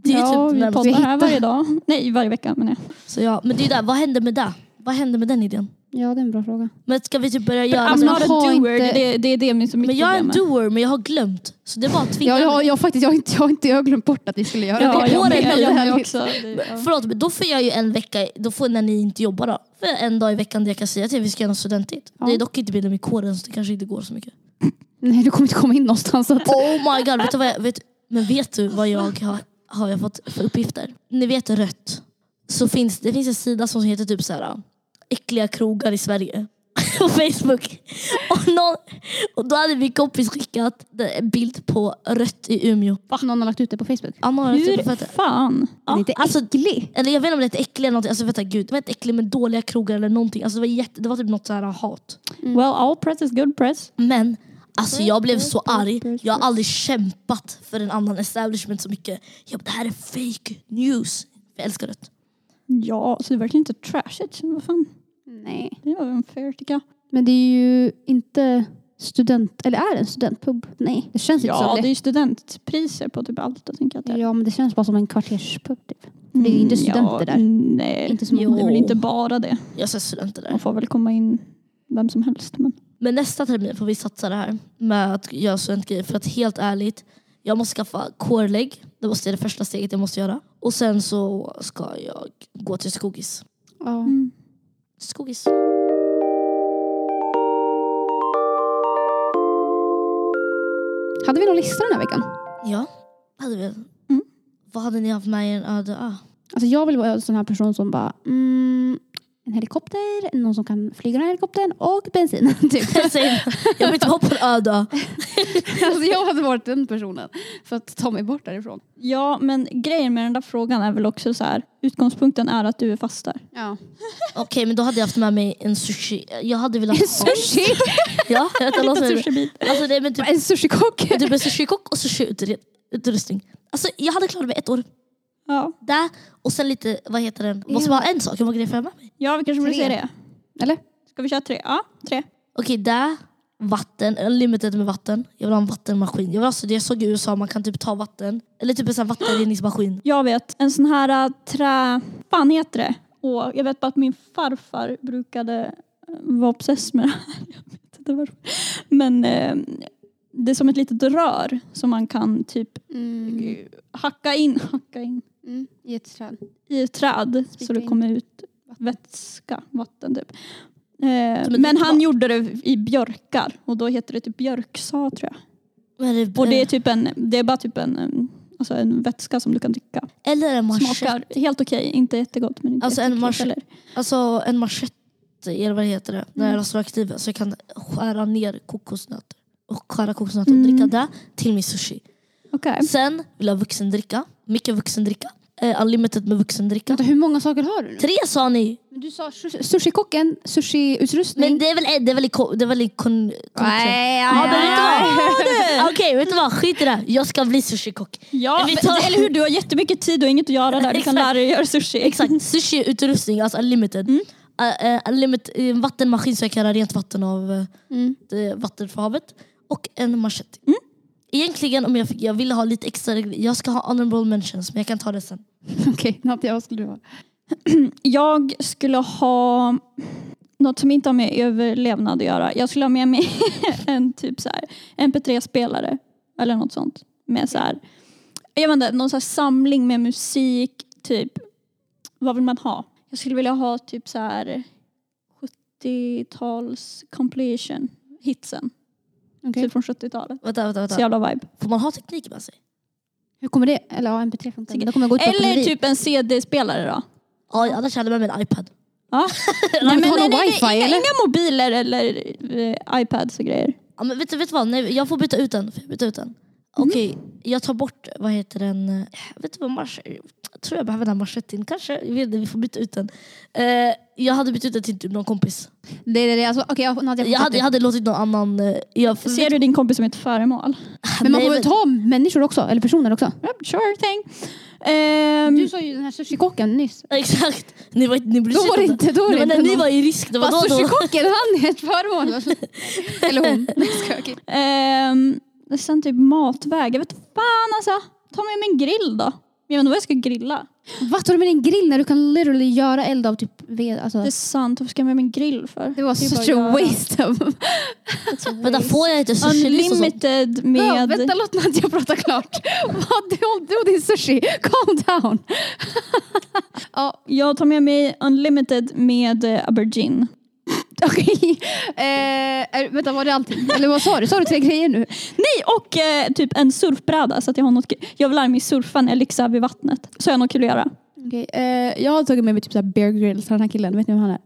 Speaker 1: Det är
Speaker 3: ja,
Speaker 1: typ
Speaker 3: vi poddar
Speaker 2: vi
Speaker 3: här
Speaker 2: hittar-
Speaker 3: varje dag. Nej, varje vecka men jag.
Speaker 1: Så ja, men det är där, vad hände med det? Vad hände med den idén?
Speaker 2: ja, det är en bra fråga.
Speaker 1: Men ska vi typ börja göra...
Speaker 3: I'm not a
Speaker 2: har
Speaker 3: doer,
Speaker 2: inte-
Speaker 3: det, det är det som är mitt
Speaker 1: men jag är en doer men jag har glömt. Så det är bara att tvinga
Speaker 2: Ja, jag, jag, faktiskt, jag, har inte, jag, har inte, jag har glömt bort att vi skulle göra
Speaker 3: Ja,
Speaker 2: det.
Speaker 3: jag
Speaker 1: det
Speaker 3: jag med
Speaker 2: Härligt.
Speaker 3: också. Ja.
Speaker 1: Förlåt, men då får jag ju en vecka, då får när ni inte jobbar då. För en dag i veckan där jag kan säga till er vi ska göra något studentigt.
Speaker 2: Ja.
Speaker 1: Det är dock inte medlem i kåren så det kanske inte går så mycket.
Speaker 2: Nej, du kommer inte komma in någonstans. Att,
Speaker 1: Oh my god, vet du vad jag, vet, men vet du vad jag har, har jag fått för uppgifter? Ni vet rött. Så finns, det finns en sida som heter typ så här äckliga krogar i Sverige. På Facebook. Och, någon, och då hade min kompis skickat en bild på rött i Umeå.
Speaker 2: någon har lagt ut det på Facebook.
Speaker 1: Anna har lagt upp på
Speaker 3: fan?
Speaker 2: Den är inte
Speaker 1: alltså,
Speaker 2: äcklig.
Speaker 1: eller jag vet inte om det är äcklig eller någonting. Alltså, vänta, gud, det var inte äcklig med dåliga krogar eller någonting. Alltså, det, var jätte, det var typ något så här hat.
Speaker 3: Well, all press is good press.
Speaker 1: Men alltså, jag blev så
Speaker 3: press,
Speaker 1: arg. Jag har aldrig kämpat för en annan establishment så mycket. Jag, bara, det här är fake news. Jag älskar det.
Speaker 3: Ja, så det är verkligen inte trashigt. Vad fan?
Speaker 2: Nej.
Speaker 3: Det var unfair tycker jag.
Speaker 2: Men det är ju inte student... Eller är det en studentpub? Nej, det känns inte
Speaker 3: Ja,
Speaker 2: som
Speaker 3: det
Speaker 2: det.
Speaker 3: är ju studentpriser på typ allt. Jag tänker att det är.
Speaker 2: Ja, men det känns bara som en kvarterspub. Typ. det är ju inte studenter
Speaker 3: ja,
Speaker 2: där.
Speaker 3: Nej,
Speaker 2: Inte som-
Speaker 3: det är väl inte bara det.
Speaker 1: Jag ser studenter där.
Speaker 3: Man får väl komma in vem som helst. Men...
Speaker 1: Men nästa termin får vi satsa det här med att göra studentgrejer. För att helt ärligt, jag måste skaffa kårlägg. Det måste det första steget jag måste göra. Och sen så ska jag gå till Skogis.
Speaker 2: Ja.
Speaker 3: Mm.
Speaker 1: Skogis.
Speaker 2: Hade vi någon lista den här veckan?
Speaker 1: Ja, hade vi.
Speaker 3: Mm.
Speaker 1: Vad hade ni haft med en öde ö?
Speaker 2: Alltså jag vill vara en sån här person som bara mm, en helikopter, någon som kan flyga den helikoptern och bensin. Typ.
Speaker 1: Jag säger, jag vill inte vara på en öde
Speaker 2: alltså jag hade varit den personen för att ta mig bort därifrån.
Speaker 3: Ja, men grejen med den där frågan är väl också så här. Utgångspunkten är att du är fast där.
Speaker 2: Ja.
Speaker 1: Okej, men då hade jag haft med mig en sushi. Jag hade velat ha...
Speaker 2: Sushi!
Speaker 1: Ja, jag
Speaker 3: En
Speaker 1: mig.
Speaker 3: sushibit.
Speaker 1: Alltså det är men typ,
Speaker 2: en sushikock!
Speaker 1: typ en sushikock och sushi-utrustning. Alltså jag hade klarat mig ett år.
Speaker 3: Ja.
Speaker 1: Där och sen lite, vad heter den? Måste bara ha en sak, hur många grejer får jag med mig?
Speaker 3: ja, vi kanske borde säga det.
Speaker 2: Eller?
Speaker 3: Ska vi köra tre? Ja, tre.
Speaker 1: Okej, där, vatten, unlimited med vatten. Jag vill ha en vattenmaskin. Jag vill alltså, det jag såg i USA, man kan typ ta vatten. Eller typ en sån vattenreningsmaskin.
Speaker 3: Jag vet, en sån här äh, trä... fan heter det? Och jag vet bara att min farfar brukade äh, vara obsess med det här. Jag vet inte varför. Men eh, det är som ett litet rör som man kan typ
Speaker 2: Mm.
Speaker 3: hacka in, hacka in
Speaker 2: Mm. I ett träd.
Speaker 3: i ett träd så
Speaker 2: Spika
Speaker 3: det
Speaker 2: in.
Speaker 3: kommer ut vätska, vatten typ. Eh, men han gjorde det i björkar och då heter det typ björksa tror jag.
Speaker 1: Det,
Speaker 3: Och det är typ en, det är bara typ en, em, alltså en vätska som du kan dricka.
Speaker 1: eller en machete.
Speaker 3: Smakar helt okej, inte jättegott men inte
Speaker 1: Alltså en
Speaker 3: jätteäckligt
Speaker 1: mach-
Speaker 3: heller.
Speaker 1: Alltså en machete, eller vad heter det? Den
Speaker 3: Mm.
Speaker 1: här röstkniven. Så jag kan skära ner kokosnötter. Och skära kokosnötter och
Speaker 3: Mm.
Speaker 1: dricka det till min sushi.
Speaker 3: Okej.
Speaker 1: Sen vill jag vuxendricka. Mycket vuxendricka. Eh, unlimited med vuxendricka.
Speaker 2: Vänta, hur många saker har du nu?
Speaker 1: Tre sa ni!
Speaker 2: Men Du sa sushi- sushikocken, sushi-utrustning.
Speaker 1: Men det är väl, det är väl, i ko- det är väl i kon,
Speaker 2: Nej,
Speaker 1: Ja, men vet du vad? Okej, vet du vad? Skit i det. Jag ska bli sushikock.
Speaker 3: Ja,
Speaker 1: Vi tar-
Speaker 3: eller hur? Du har jättemycket tid och inget att göra där. Du kan
Speaker 1: Exakt.
Speaker 3: lära dig göra sushi.
Speaker 1: Exakt, sushi-utrustning, alltså unlimited.
Speaker 3: Mm.
Speaker 1: Uh, uh, unlimited en vattenmaskin så jag kan göra rent vatten av uh,
Speaker 2: Mm.
Speaker 1: det, vatten från havet. Och en machete. Egentligen om jag, fick, jag ville ha lite extra, jag ska ha honorable mentions men jag kan ta det sen.
Speaker 2: Okej, okay, vad skulle du ha?
Speaker 3: Jag skulle ha något som inte har med överlevnad att göra. Jag skulle ha med mig en typ så här MP3-spelare eller något sånt. Med så här, jag vet inte, någon så här samling med musik, typ. Vad vill man ha? Jag skulle vilja ha typ så här 70-tals completion hitsen.
Speaker 2: Okej.
Speaker 3: Typ från 70-talet.
Speaker 1: Vänta, vänta,
Speaker 3: Så
Speaker 1: vänta.
Speaker 3: jävla vibe.
Speaker 1: Får man ha teknik med sig?
Speaker 2: Hur kommer det? Eller ja, MP3 funkar. men Då kommer jag gå ut på
Speaker 3: Eller typ en CD-spelare då.
Speaker 1: Ja, annars hade jag med en iPad.
Speaker 3: Ja.
Speaker 2: Nej, men
Speaker 3: nej, nej,
Speaker 2: wifi,
Speaker 3: inga,
Speaker 2: eller?
Speaker 3: inga mobiler eller eh, iPads och grejer.
Speaker 1: Ja, men vet, du- vet du vad? Nej, jag får byta ut den. Får jag byta ut den?
Speaker 3: Mm.
Speaker 1: Okej, jag tar bort, vad heter den? eh, Vet du vad mars... Jag tror jag behöver den här machetin. Kanske, jag vet inte, vi får byta ut den. Eh, jag hade bytt ut den till typ någon kompis.
Speaker 2: Det, det, det, alltså, okej, jag, Nadja,
Speaker 1: Jag hade, jag hade låtit någon annan... eh, Jag,
Speaker 3: Ser du din kompis som ett föremål?
Speaker 2: Men man får väl ta människor också? Eller personer också?
Speaker 3: Yep, sure thing. Ehm,
Speaker 2: Du sa ju den här sushikocken nyss.
Speaker 1: Exakt. Ni, var, ni
Speaker 2: Då var det inte- då var det
Speaker 1: Nej, men
Speaker 2: inte
Speaker 1: när ni var i risk, det var
Speaker 2: Fast
Speaker 1: då,
Speaker 2: sushikocken, han är ett föremål. Eller hon. Nej,
Speaker 3: sen typ matväg. Jag vet fan alltså. Ta med mig en grill då. Jag vet inte vad jag ska grilla.
Speaker 2: Vad tar du med din grill när du kan literally göra eld av typ ved? Alltså,
Speaker 3: Det är sant. Varför ska jag med mig en grill för?
Speaker 2: det var such a waste of...
Speaker 1: Vänta, får jag inte sushi?
Speaker 3: Unlimited
Speaker 2: Ja,
Speaker 3: med...
Speaker 2: vänta, låt Nadja prata klart. Vad, du, du och din sushi, calm down. ja,
Speaker 3: Jag tar med mig unlimited med eh, aubergine.
Speaker 2: Okej. Eh, är- vänta, var det allting? Eller vad sa du? Sa du tre grejer nu?
Speaker 3: Nej, och eh, typ en surfbräda så att jag har något. Jag vill lära mig surfa när jag lyxar vid vattnet. Så jag har något kul att göra.
Speaker 2: Okej, eh, jag har tagit med mig typ så här Bear Grylls, den här killen, vet ni vem han är?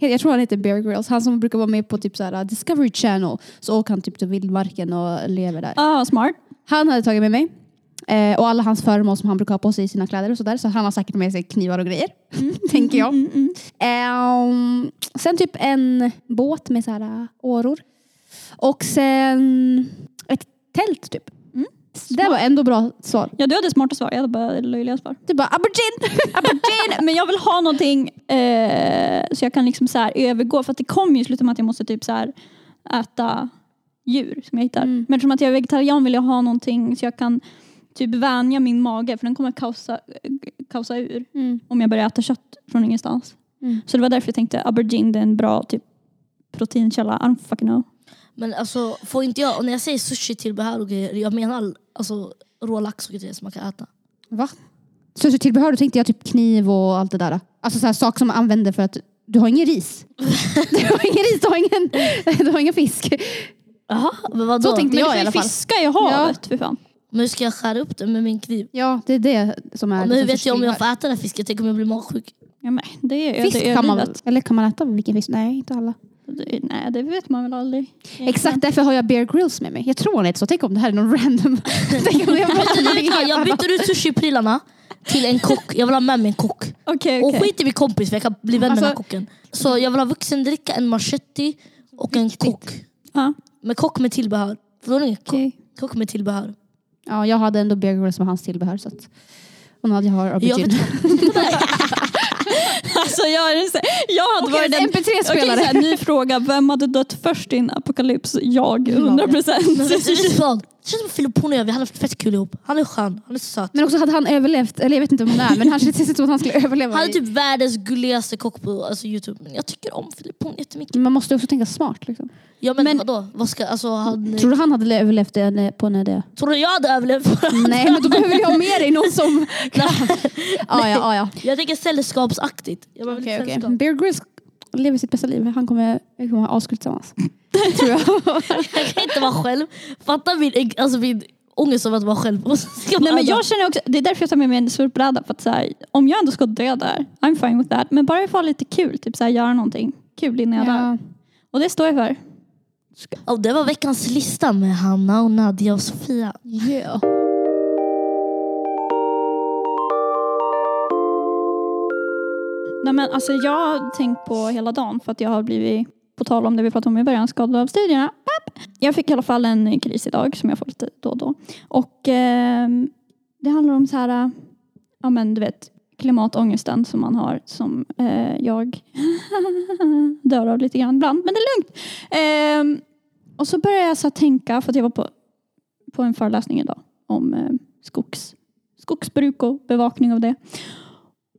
Speaker 2: Jag tror han heter Bear Grylls, han som brukar vara med på typ så här Discovery Channel. Så åker han typ till vildmarken och lever där.
Speaker 3: Ah, smart.
Speaker 2: Han hade tagit med mig. Eh, och alla hans föremål som han brukar ha på sig i sina kläder och sådär. Så han har säkert med sig knivar och grejer. tänker jag.
Speaker 3: Mm, mm.
Speaker 2: Ehm, sen typ en båt med så här äh, åror. Och sen ett tält typ.
Speaker 3: Mm.
Speaker 2: Det var ändå bra svar.
Speaker 3: Ja, du hade smarta svar. Jag hade bara löjliga svar.
Speaker 2: Du bara aubergine!
Speaker 3: Aubergine! Men jag vill ha någonting eh, så jag kan liksom så här övergå. För att det kommer ju sluta med att jag måste typ så här äta djur som jag hittar.
Speaker 2: Mm.
Speaker 3: Men eftersom att jag är vegetarian vill jag ha någonting så jag kan typ vänja min mage. För den kommer kausa, kausa ur
Speaker 2: Mm.
Speaker 3: om jag börjar äta kött från ingenstans.
Speaker 2: Mm.
Speaker 3: Så det var därför jag tänkte aubergine det är en bra typ proteinkälla. I don't fucking know.
Speaker 1: Men alltså, får inte jag, och när jag säger sushi tillbehör och grejer, jag menar alltså rå lax och grejer som man kan äta.
Speaker 2: Va? Så tillbehör, då tänkte jag typ kniv och allt det där. Alltså så här, saker som man använder för att du har ingen ris. du har ingen ris, du har ingen, du har ingen fisk.
Speaker 1: Jaha, men vadå?
Speaker 2: Så tänkte
Speaker 3: Men
Speaker 2: jag
Speaker 3: du
Speaker 2: i alla
Speaker 3: ju
Speaker 2: fall.
Speaker 3: fiska i havet för fan.
Speaker 1: Men hur ska jag skära upp det med min kniv?
Speaker 2: Ja, det är det som är...
Speaker 1: men hur vet jag om jag får äta den här fisken? Tänk om jag blir magsjuk?
Speaker 3: Ja, men det är
Speaker 2: Fisk
Speaker 3: det är
Speaker 2: kan man väl? Eller kan man äta vilken fisk? Nej, inte alla.
Speaker 3: Det- Nej, det vet man väl aldrig.
Speaker 2: Exakt därför har jag Bear Grylls med mig. Jag tror han heter så. Tänk om det här är någon random... Tänk om jag
Speaker 1: byter ut sushi-prylarna till en kock. Jag vill ha med mig en kock.
Speaker 3: Okej,
Speaker 1: Och
Speaker 3: okej.
Speaker 1: skit i min kompis för jag kan bli vän med den här
Speaker 2: Alltså-
Speaker 1: kocken. Så jag vill ha vuxendricka, en machete och en kock.
Speaker 3: Ja,
Speaker 1: Men kock med tillbehör. Förstår ni? Kock,
Speaker 3: okej.
Speaker 1: kock med tillbehör.
Speaker 2: Ja, jag hade ändå Bear Grylls som hans tillbehör. Så att... Och Nadja har
Speaker 1: Jag
Speaker 2: aubergine.
Speaker 1: vet,
Speaker 3: Alltså jag, är så- jag hade varit den...
Speaker 2: MP3-spelare.
Speaker 3: Okej, så här, ny fråga. Vem hade dött först i en apokalyps? Jag, 100
Speaker 1: Men
Speaker 3: procent.
Speaker 1: Det känns som Filip och jag, vi hade haft fett kul ihop. Han är skön, han är söt.
Speaker 2: Men också hade han överlevt, eller jag vet inte om han är, men han känns inte som att han skulle överleva.
Speaker 1: Han är typ världens gulligaste kock på alltså, Youtube. Men jag tycker om Filip Horn jättemycket.
Speaker 2: Man måste också tänka smart. Liksom.
Speaker 1: Ja men,
Speaker 3: Men-
Speaker 1: vadå? Vad ska, alltså, han,
Speaker 2: Tror du han hade överlevt det på en idé?
Speaker 1: tror du jag hade överlevt?
Speaker 2: Nej, men då behöver vi ha med dig någon som... ja, ja, ja, ja.
Speaker 1: Jag tänker sällskapsaktigt. Jag lite
Speaker 2: okej.
Speaker 1: sällskap.
Speaker 2: Bear Grylls lever sitt bästa liv. Han kommer, vi kommer ha askul tillsammans. Tror jag.
Speaker 1: Jag kan inte vara själv. Fatta min, alltså, min ångest av att vara själv. Ska
Speaker 3: Nej, men jag känner också, det är därför jag tar med mig en surfbräda. För att så här, om jag ändå ska dö där, I'm fine with that. Men bara jag får lite kul, typ så här, göra någonting kul innan jag dör. Och det står jag för.
Speaker 1: Och det var veckans lista med Hanna, och Nadia och Sofia.
Speaker 2: Yeah.
Speaker 3: Nej, men alltså, jag har tänkt på hela dagen för att jag har blivit, på tal om det vi pratade om i början, skadad av studierna. Papp! Jag fick i alla fall en kris idag som jag får lite då och då. Och eh, det handlar om så här, ja men du vet, klimatångesten som man har som eh, jag dör av lite grann ibland. Men det är lugnt. Eh, och så började jag så här tänka, för att jag var på, på en föreläsning idag om eh, skogs, skogsbruk och bevakning av det.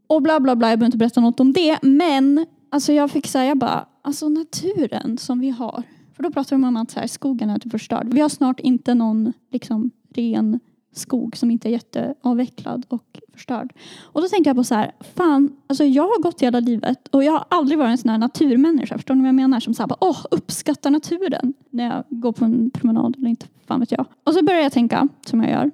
Speaker 3: Och bla bla bla, jag behöver inte berätta något om det. Men alltså jag fick säga bara, alltså naturen som vi har. För då pratar de om att så här, skogen är typ förstörd. Vi har snart inte någon liksom, ren skog som inte är jätteavvecklad och förstörd. Och då tänkte jag på så här, fan, alltså jag har gått hela livet och jag har aldrig varit en sån här naturmänniska. Förstår ni vad jag menar? Som så här, bara, åh, uppskattar naturen när jag går på en promenad eller inte, fan vet jag. Och så börjar jag tänka, som jag gör,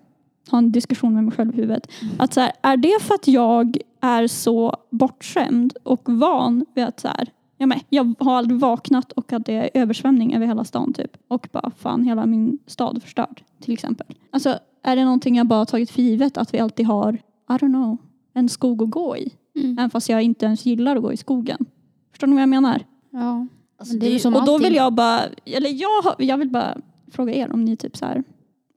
Speaker 3: ha en diskussion med mig själv i huvudet. Att så här, är det för att jag är så bortskämd och van vid att så här, ja, men, jag har aldrig vaknat och att det är översvämning över hela stan typ. Och bara fan hela min stad förstörd till exempel. Alltså är det någonting jag bara tagit för givet att vi alltid har, I don't know, en skog att gå i.
Speaker 2: Mm.
Speaker 3: Även fast jag inte ens gillar att gå i skogen. Förstår ni vad jag menar?
Speaker 2: Ja.
Speaker 1: Alltså,
Speaker 2: det är ju
Speaker 1: det-
Speaker 2: som
Speaker 3: och då vill jag bara, eller jag, jag vill bara fråga er om ni typ så här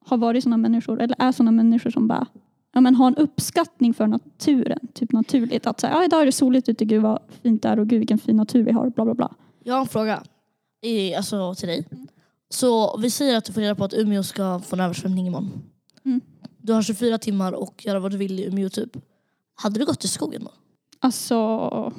Speaker 3: har varit sådana människor eller är sådana människor som bara ja, men har en uppskattning för naturen. Typ naturligt. Att säga, ja, idag är det soligt ute, gud vad fint det är och gud vilken fin natur vi har. Bla bla bla.
Speaker 1: Jag har en fråga i, alltså, till dig. Så vi säger att du får reda på att Umeå ska få en översvämning imorgon.
Speaker 3: Mm.
Speaker 1: Du har 24 timmar och göra vad du vill i Umeå typ. Hade du gått till skogen då?
Speaker 3: Alltså,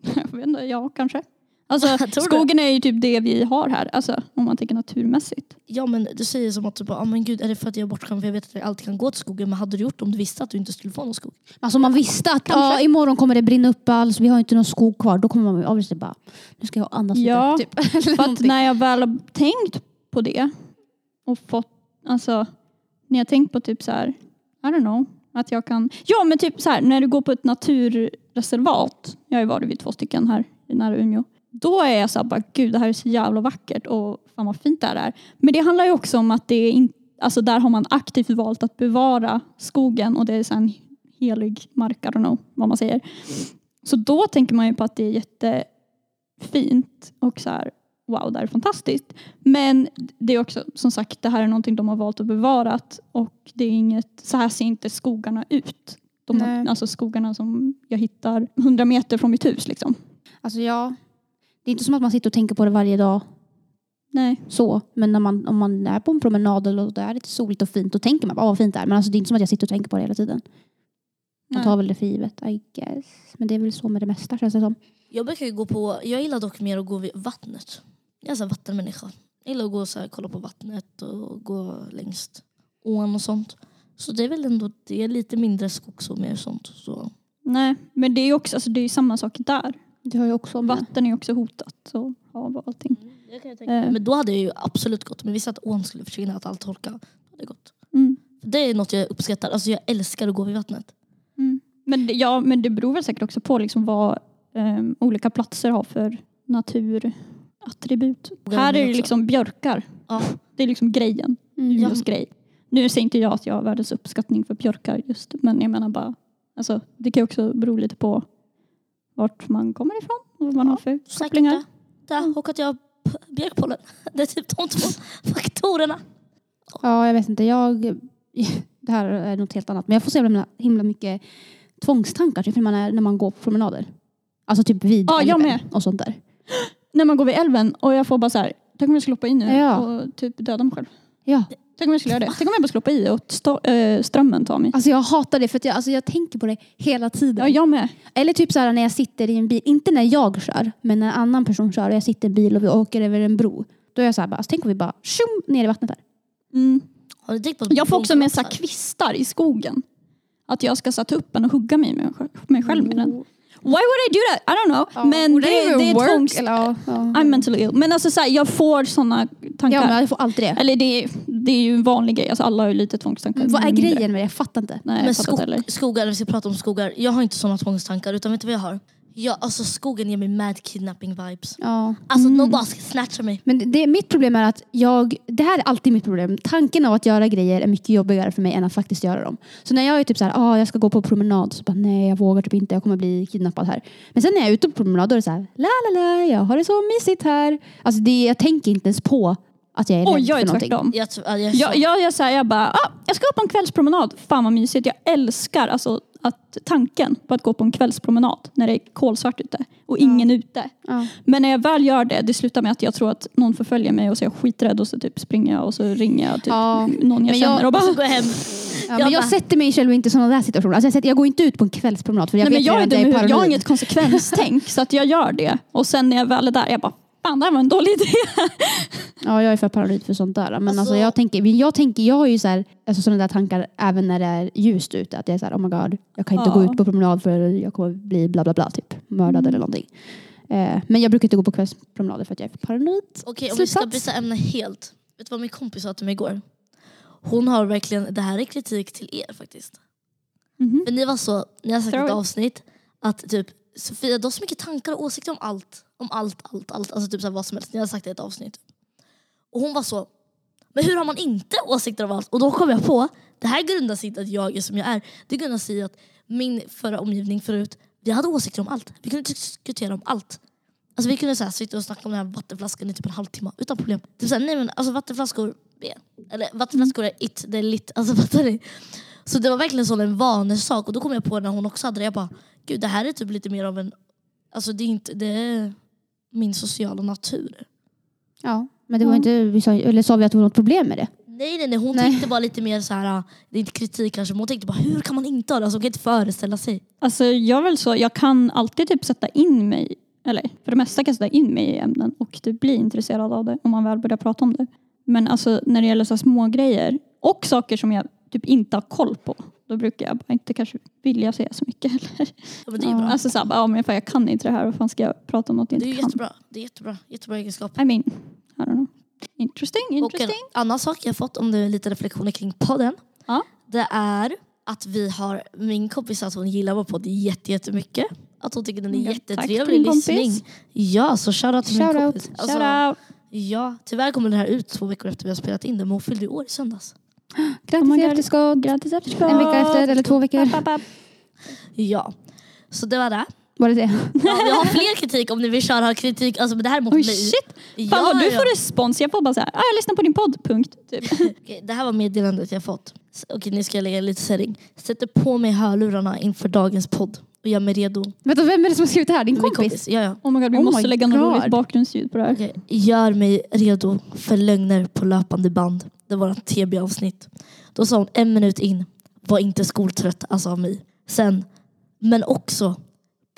Speaker 3: jag vet inte, ja kanske. Alltså, skogen är ju typ det vi har här, alltså, om man tänker naturmässigt.
Speaker 1: Ja men du säger som att bara, ah, men gud är det för att jag är bortskämd för jag vet att jag alltid kan gå till skogen. Men hade du gjort det om du visste att du inte skulle få någon skog?
Speaker 2: Alltså man visste att ja, imorgon kommer det brinna upp alls, vi har inte någon skog kvar. Då kommer man obviously bara, nu ska jag andas
Speaker 3: Ja,
Speaker 2: lite. Typ.
Speaker 3: För att när jag väl har tänkt på det och fått, alltså när jag tänkt på typ så här, I don't know, att jag kan, ja men typ så här när du går på ett naturreservat, jag har ju varit vid två stycken här nära Umeå, då är jag så här, bara gud det här är så jävla vackert och fan vad fint det här är. Men det handlar ju också om att det är inte, alltså där har man aktivt valt att bevara skogen och det är så en helig mark, I don't know vad man säger. Så då tänker man ju på att det är jättefint och så här, wow, det här är fantastiskt. Men det är också, som sagt, det här är någonting de har valt att bevara och det är inget, så här ser inte skogarna ut. De
Speaker 2: Nej.
Speaker 3: alltså skogarna som jag hittar 100 meter från mitt hus liksom.
Speaker 2: Alltså ja, det är inte som att man sitter och tänker på det varje dag
Speaker 3: Nej.
Speaker 2: så. Men när man, om man är på en promenad och det är lite soligt och fint, då tänker man bara, vad fint det är. Men alltså, det är inte som att jag sitter och tänker på det hela tiden. Man
Speaker 3: Nej.
Speaker 2: tar väl det för givet, I guess. Men det är väl så med det mesta känns det som.
Speaker 1: Jag brukar ju gå på, jag gillar dock mer att gå vid vattnet. Jag är så här vattenmänniska. Jag gillar att gå och så här, kolla på vattnet och gå längs ån och sånt. Så det är väl ändå det är lite mindre skogs och mer sånt. Så.
Speaker 3: Nej, men det är ju också, alltså det är samma sak där.
Speaker 2: Det har jag också.
Speaker 3: Vatten är ju också hotat och hav och allting.
Speaker 1: Tänka. mig. Men då hade jag ju absolut gått. Men visste att ån skulle försvinna, att allt torka. Hade gått.
Speaker 3: Mm.
Speaker 1: Det är något jag uppskattar. Alltså jag älskar att gå vid vattnet.
Speaker 3: Mm. Men, det, ja, men det beror väl säkert också på liksom vad ehm, olika platser har för naturattribut.
Speaker 1: Och
Speaker 3: Här är det liksom björkar.
Speaker 1: Ja.
Speaker 3: Det är liksom grejen.
Speaker 2: Mm.
Speaker 3: Umeås grej. Nu säger inte jag att jag har världens uppskattning för björkar just. Men jag menar bara, alltså, det kan ju också bero lite på vart man kommer ifrån och vad man har för
Speaker 1: Säkert
Speaker 3: kopplingar.
Speaker 1: det. det. Och att jag har björkpollen. Det är typ de två faktorerna.
Speaker 2: Ja, jag vet inte. Jag, det här är något helt annat. Men jag får så himla, himla mycket tvångstankar typ, när, man är, när man går på promenader. Alltså typ vid
Speaker 3: Ja,
Speaker 2: älven och sånt där.
Speaker 3: När man går vid älven och jag får bara så här, tänk om jag skulle hoppa in nu
Speaker 2: Ja.
Speaker 3: och typ döda mig själv.
Speaker 2: Ja.
Speaker 3: Tänk om jag skulle göra det. Tänk om jag bara skulle hoppa i och stå, äh, strömmen tar mig.
Speaker 2: Alltså jag hatar det för att jag, alltså jag tänker på det hela tiden.
Speaker 3: Ja, jag med.
Speaker 2: Eller typ så här när jag sitter i en bil, inte när jag kör, men när en annan person kör och jag sitter i en bil och vi åker över en bro. Då är jag så här bara, alltså, tänk om vi bara tjum, ner i vattnet där.
Speaker 3: Mm.
Speaker 1: Har du tänkt på
Speaker 3: Jag får också med så här kvistar i skogen. Att jag ska sätta upp en och hugga mig med mig själv med den. Why would I do that? I don't know. men det, det är tvångs...
Speaker 2: Eller, ja, ja.
Speaker 3: I'm mentally ill. Men alltså så här, jag får såna tankar.
Speaker 2: ja, men jag får alltid det.
Speaker 3: Eller det, är- det är ju en vanlig grej. Alltså alla har ju lite tvångstankar.
Speaker 2: Vad är
Speaker 3: Mindre.
Speaker 2: grejen med det? Jag fattar inte.
Speaker 3: Nej,
Speaker 1: Men
Speaker 3: jag fattar inte heller.
Speaker 1: skog, skogar, vi ska prata om skogar. Jag har inte sådana tvångstankar utan vet du vad jag har? Jag, alltså skogen ger mig mad kidnapping vibes.
Speaker 2: Ja.
Speaker 1: Alltså
Speaker 3: Mm.
Speaker 1: någon bara ska snatcha mig.
Speaker 2: Men det- det, mitt problem är att jag, det här är alltid mitt problem. Tanken av att göra grejer är mycket jobbigare för mig än att faktiskt göra dem. Så när jag är typ så här, ah, jag ska gå på promenad, så bara nej jag vågar typ inte, jag kommer bli kidnappad här. Men sen när jag är ute på promenad då är det så här, la la la, jag har det så mysigt här. Alltså det, jag tänker inte ens på att jag är rädd
Speaker 3: Oj, jag
Speaker 2: för någonting.
Speaker 3: tvärtom.
Speaker 1: Jag, tror- jag, jag,
Speaker 3: Jag, jag, så här, jag bara, ah, jag ska gå på en kvällspromenad. Fan vad mysigt. Jag älskar alltså att tanken på att gå på en kvällspromenad när det är kolsvart ute och ingen ute.
Speaker 2: Ja.
Speaker 3: Men när jag väl gör det, det slutar med att jag tror att någon förföljer mig och så är jag skiträdd och så typ springer jag och så ringer jag typ
Speaker 2: Ja,
Speaker 3: någon jag
Speaker 2: men jag-
Speaker 3: känner och bara
Speaker 1: så går hem.
Speaker 2: Ja,
Speaker 1: Jag
Speaker 2: men jag
Speaker 1: bara-
Speaker 2: sätter mig själv inte i sådana där situationer. Alltså jag, sätter, jag går inte ut på en kvällspromenad för jag
Speaker 3: Nej, men
Speaker 2: vet
Speaker 3: jag är
Speaker 2: redan
Speaker 3: dum
Speaker 2: att jag är
Speaker 3: huvudet. Jag har
Speaker 2: paranoid.
Speaker 3: inget konsekvenstänk så att jag gör det. Och sen när jag väl är där, jag bara fan det här var en dålig idé.
Speaker 2: Ja, jag är för paranoid för sånt där. Men alltså,
Speaker 1: Alltså-
Speaker 2: jag, tänker, jag, tänker, jag har ju så här, alltså sådana där tankar även när det är ljust ute. Att jag är så här, oh my god, jag kan inte
Speaker 3: Ja.
Speaker 2: gå ut på promenad för jag kommer bli bla bla bla, typ mördad
Speaker 3: Mm.
Speaker 2: eller någonting. Eh, men jag brukar inte gå på kvällspromenader för att jag är för paranoid.
Speaker 1: Okej om vi ska byta ämne helt. Vet du vad min kompis sa till mig igår? Hon har verkligen, det här är kritik till er faktiskt. För ni var så, ni har sagt
Speaker 3: Throw
Speaker 1: ett
Speaker 3: it.
Speaker 1: avsnitt att typ Sofia du har så mycket tankar och åsikter om allt. Om allt, allt, allt. Alltså typ så här, vad som helst. Ni har sagt det i ett avsnitt. Och hon var så, men hur har man inte åsikter om allt? Och då kom jag på, det här grundar sig inte att jag är som jag är. Det grundar sig i att min förra omgivning förut, vi hade åsikter om allt. Vi kunde diskutera om allt. Alltså vi kunde så här, sitta och snacka om den här vattenflaskan i typ en halvtimme utan problem. Typ så här, nej men alltså vattenflaskor, B. Eller vattenflaskor är it, det är lit. Alltså fattar ni? Så det var verkligen sån en vanesak och då kom jag på när hon också hade det, jag bara, gud det här är typ lite mer av en, alltså det är inte, det är min sociala natur.
Speaker 2: Ja, men det var inte, vi sa, eller sa vi att det var något problem med det?
Speaker 1: Nej nej nej, hon
Speaker 2: Nej.
Speaker 1: tänkte bara lite mer så här, det är inte kritik kanske, men hon tänkte bara hur kan man inte ha det? Alltså hon kan inte föreställa sig.
Speaker 3: Alltså jag är väl så, jag kan alltid typ sätta in mig, eller för det mesta kan jag sätta in mig i ämnen och typ bli intresserad av det om man väl börjar prata om det. Men alltså när det gäller så här små grejer och saker som jag typ inte har koll på, då brukar jag bara inte kanske vilja säga så mycket heller.
Speaker 1: Ja, men det är bra.
Speaker 3: Alltså såhär, ja men fan, jag kan inte det här, vad fan ska jag prata om något jag
Speaker 1: Det är
Speaker 3: inte kan?
Speaker 1: jättebra. Det är jättebra. Jättebra egenskap.
Speaker 3: I mean, I don't know. Interesting,
Speaker 1: Och en
Speaker 3: interesting.
Speaker 1: annan sak jag fått om det är lite reflektioner kring podden.
Speaker 3: Ja.
Speaker 1: Det är att vi har, min kompis sa att hon gillar vår podd jätte- jättemycket. Att hon tycker den är
Speaker 3: Ja, tack
Speaker 1: jättetrevlig
Speaker 3: din kompis.
Speaker 1: lyssning. Ja, så shoutout till min
Speaker 2: Shout
Speaker 1: kompis.
Speaker 2: out.
Speaker 1: Alltså,
Speaker 3: Shout out.
Speaker 1: Ja, tyvärr kommer den här ut två veckor efter vi har spelat in den men hon fyllde år i söndags.
Speaker 2: Grattis
Speaker 3: Oh
Speaker 2: i efterskott.
Speaker 3: Grattis efterskott.
Speaker 2: En vecka efter eller två veckor.
Speaker 3: App, app, app.
Speaker 1: Ja, så det var det.
Speaker 2: Var det det?
Speaker 1: Ja, vi har fler kritik om ni vill köra kritik, alltså, men det här är mot
Speaker 3: Oj
Speaker 1: mig.
Speaker 3: shit.
Speaker 1: Ja,
Speaker 3: Fan vad du
Speaker 1: ja.
Speaker 3: får respons. Jag får bara såhär, ah, jag lyssnar på din podd, punkt. Typ.
Speaker 1: Okej, det här var meddelandet jag fått. Okej, nu ska jag lägga lite setting. Sätter på mig hörlurarna inför dagens podd och gör mig redo.
Speaker 2: Vänta, vem är det som har skrivit det här? Din
Speaker 1: Min
Speaker 2: kompis?
Speaker 1: Ja, ja.
Speaker 3: Oh my god, vi
Speaker 2: Oh
Speaker 3: måste lägga något roligt bakgrundsljud på det här.
Speaker 1: Okej, Gör mig redo för lögner på löpande band. Det var ett TB-avsnitt. Då sa hon en minut in, var inte skoltrött alltså av mig. Sen, men också,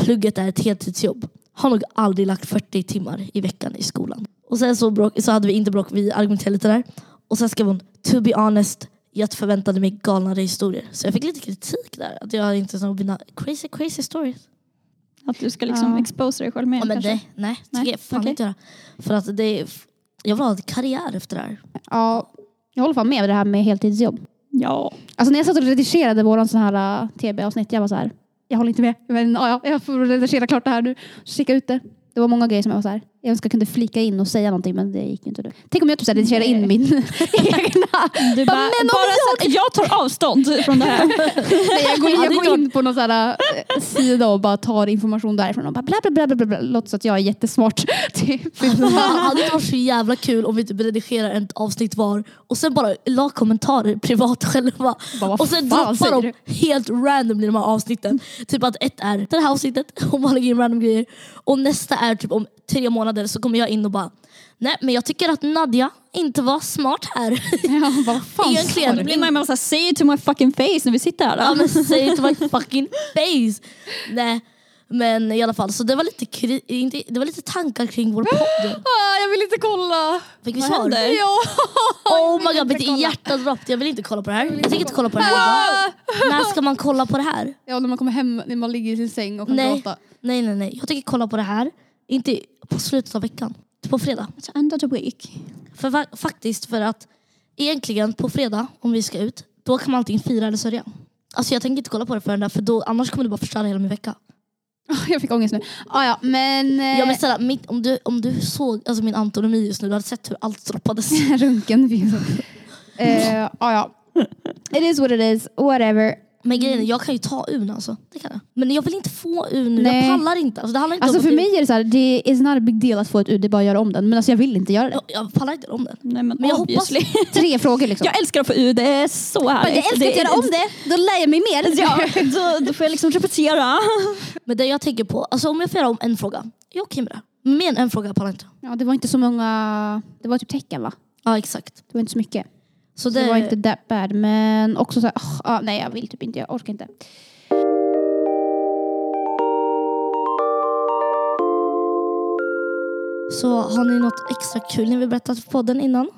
Speaker 1: plugget är ett heltidsjobb. Har nog aldrig lagt 40 timmar i veckan i skolan. Och sen så, bråk, så hade vi inte bråk, vi argumenterade lite där. Och sen skrev hon, to be honest, jag förväntade mig galnare historier. Så jag fick lite kritik där. Att jag inte så mina crazy crazy stories.
Speaker 3: Att du ska liksom
Speaker 2: Ja.
Speaker 3: exposa dig själv mer
Speaker 1: Ja, men
Speaker 3: kanske.
Speaker 1: nej, nej, det ska jag fan
Speaker 3: okej.
Speaker 1: inte göra. För att det jag vill ha en karriär efter det här.
Speaker 2: Ja, jag håller fan med det här med heltidsjobb.
Speaker 3: Ja.
Speaker 2: Alltså när jag satt och redigerade våran sån här uh, TB-avsnitt, jag var så här, jag håller inte med. Men ja, ja, jag får redigera klart det här nu. Skicka ut det. Det var många grejer som jag var så här, Jag önskar jag kunde flika in och säga någonting men det gick inte. Nu. Tänk om jag typ så redigerade in min egna.
Speaker 3: Du bara,
Speaker 2: men
Speaker 3: bara så att jag tar avstånd från det här.
Speaker 2: Nej, jag går,
Speaker 1: Ja,
Speaker 2: jag går in på någon sån här, eh, sida och bara tar information därifrån och bara bla bla bla bla bla, bla. Låter så att jag är jättesmart. Typ.
Speaker 1: Hade det inte varit så jävla kul om vi typ redigerar ett avsnitt var och sen bara la kommentarer privat själva.
Speaker 2: Bara,
Speaker 1: och sen droppar de helt random i de här avsnitten. Typ att ett är det här avsnittet och man lägger in random grejer. Och nästa är typ om tre månader så kommer jag in och bara Nej men jag tycker att Nadja inte var smart här.
Speaker 2: Ja, vad fan
Speaker 1: Egentligen.
Speaker 3: Då blir man ju såhär, say it to my fucking face när vi sitter här.
Speaker 1: ja
Speaker 3: Då.
Speaker 1: men say it to my fucking face. Nej men i alla fall så det var lite, kri- inte, det var lite tankar kring vår podd.
Speaker 2: Ah, jag vill inte kolla.
Speaker 1: Fick vi
Speaker 3: Vad
Speaker 1: svar?
Speaker 3: händer?
Speaker 2: Ja.
Speaker 1: Oh my god, mitt hjärta droppade. Jag vill inte kolla på det här. Jag tänker inte kolla på det här
Speaker 2: Ah!
Speaker 1: När ska man kolla på det här?
Speaker 2: Ja, när man kommer hem, när man ligger i sin säng och kan
Speaker 1: Nej.
Speaker 2: gråta.
Speaker 1: Nej, nej, nej. Jag tänker kolla på det här. Inte på slutet av veckan. På fredag.
Speaker 3: It's end of the week.
Speaker 1: För fa- faktiskt för att egentligen på fredag, om vi ska ut, då kan man antingen fira eller sörja. Alltså jag tänker inte kolla på det förrän där, för då, annars kommer det bara förstöra hela min vecka.
Speaker 2: Jag fick ångest nu. Ah, ja, men... eh,
Speaker 1: Ja, men snälla, mitt, om, du, om du såg alltså min antonomi just nu, du hade sett hur allt droppades.
Speaker 2: Runken. Eh, ah, ja. It is what it is. Whatever.
Speaker 1: Men grejen är, jag kan ju ta un alltså. Det kan jag. Men jag vill inte få un nu.
Speaker 2: Nej.
Speaker 1: Jag pallar inte. Alltså, det handlar inte
Speaker 2: Alltså
Speaker 1: om
Speaker 2: för
Speaker 1: att-
Speaker 2: mig är det så här, det is not a big deal att få ett ut, det är bara att göra om den. Men alltså jag vill inte göra det.
Speaker 1: Jag, jag pallar inte om den.
Speaker 3: Nej, men,
Speaker 1: Men jag
Speaker 3: obviously.
Speaker 2: Tre frågor liksom.
Speaker 3: Jag älskar att få ut, det är så
Speaker 2: Men
Speaker 3: härligt.
Speaker 2: jag älskar att göra om det, då lär jag mig mer.
Speaker 3: Ja, då, då får jag liksom repetera.
Speaker 1: Men det jag tänker på, alltså om jag får göra om en fråga, är jag okej med det? Mer än en fråga pallar jag inte.
Speaker 2: Ja, det var inte så många, det var typ tecken va?
Speaker 1: Ja exakt.
Speaker 2: Det var inte så mycket.
Speaker 1: Så
Speaker 2: Så
Speaker 1: det,
Speaker 2: det var inte that bad. Men också så här, ah, ah, nej jag vill typ inte, jag orkar inte.
Speaker 1: Så har ni något extra kul ni vill berätta för podden innan?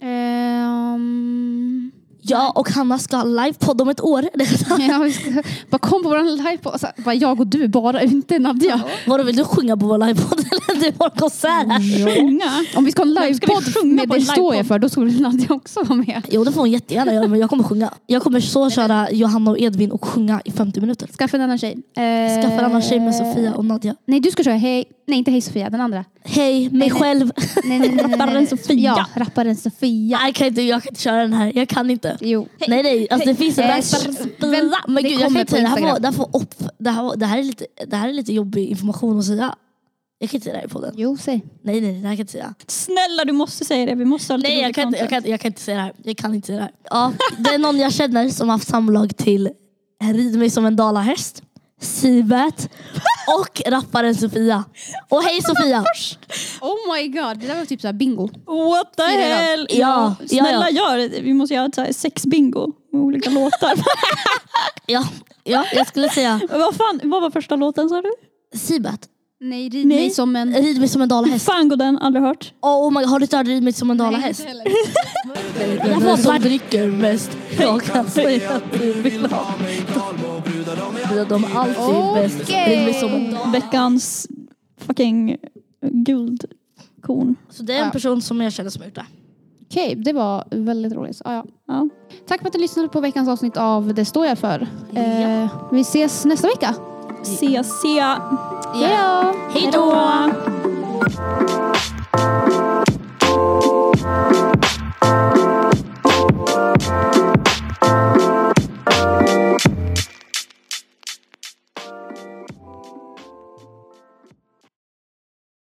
Speaker 2: Ehm,
Speaker 1: Jag och Hanna ska ha livepodd om ett år.
Speaker 2: ja, vi ska, bara kom på våran live på, så här, bara jag och du bara, inte Nadja.
Speaker 1: Vadå vill du sjunga på vår livepodd eller det är vår konsert här?
Speaker 3: Sjunga.
Speaker 2: Om vi ska ha en livepodd med det står jag
Speaker 3: livepodd?
Speaker 2: för, då väl Nadja också vara med.
Speaker 1: Jo det får hon jättegärna göra men jag kommer sjunga. Jag kommer så köra Johanna och Edvin och sjunga i 50 minuter.
Speaker 2: Skaffa en annan tjej. Eh,
Speaker 1: Skaffa en annan tjej med Sofia och Nadja.
Speaker 2: Nej du ska köra hej, nej inte hej Sofia, den andra.
Speaker 1: Hej, mig själv.
Speaker 2: Nej, nej, nej, nej, nej.
Speaker 3: Rapparen Sofia.
Speaker 2: Ja, rapparen Sofia.
Speaker 1: Nej, jag, kan inte, jag kan inte köra den här, jag kan inte.
Speaker 2: Jo.
Speaker 1: Nej nej, alltså det finns en
Speaker 2: vänt-
Speaker 1: Men gud, jag kan
Speaker 2: kommer
Speaker 1: inte säga det här. Var, det, här får upp, det, här, var- det, här är lite, det här är lite jobbig information att säga. Jag kan inte säga det här i podden.
Speaker 2: Jo, säg.
Speaker 1: Nej nej, det här kan jag inte säga.
Speaker 3: Snälla du måste säga det, vi måste ha lite
Speaker 1: Nej jag kan, inte, jag, kan, jag kan inte säga det här. Jag kan inte säga det här. Ja, det är någon jag känner som har haft samlag till Rid mig som en dalahäst, Sibet och rapparen Sofia. Och hej Sofia!
Speaker 2: Oh my god, det där var typ såhär bingo.
Speaker 3: What the hell?
Speaker 1: Ja, ja,
Speaker 3: Snälla
Speaker 1: ja.
Speaker 3: gör det. Vi måste göra ett så här sexbingo med olika låtar.
Speaker 1: Ja, ja, jag skulle säga
Speaker 3: vad, fan, vad var första låten sa du?
Speaker 1: Sibet.
Speaker 2: Nej, rid
Speaker 3: Nej.
Speaker 2: mig som en...
Speaker 1: Rid mig som en dalahäst.
Speaker 3: fan går den? Aldrig hört.
Speaker 1: Oh my God, har du inte hört Rid mig som en dalahäst? Den som dricker mest, jag kan säga att du vill ha blir de alltid okay.
Speaker 2: bäst.
Speaker 1: Det är som
Speaker 3: veckans fucking guldkorn.
Speaker 1: Så det är en
Speaker 2: ja.
Speaker 1: person som jag känner som har gjort det.
Speaker 2: Okej, okay, det var väldigt roligt. Ah, ja.
Speaker 3: ja.
Speaker 2: Tack för att du lyssnade på veckans avsnitt av Det står jag för.
Speaker 1: Ja.
Speaker 2: Eh, vi ses nästa vecka.
Speaker 3: Ses, se.
Speaker 2: Ja. ja.
Speaker 1: Hej då.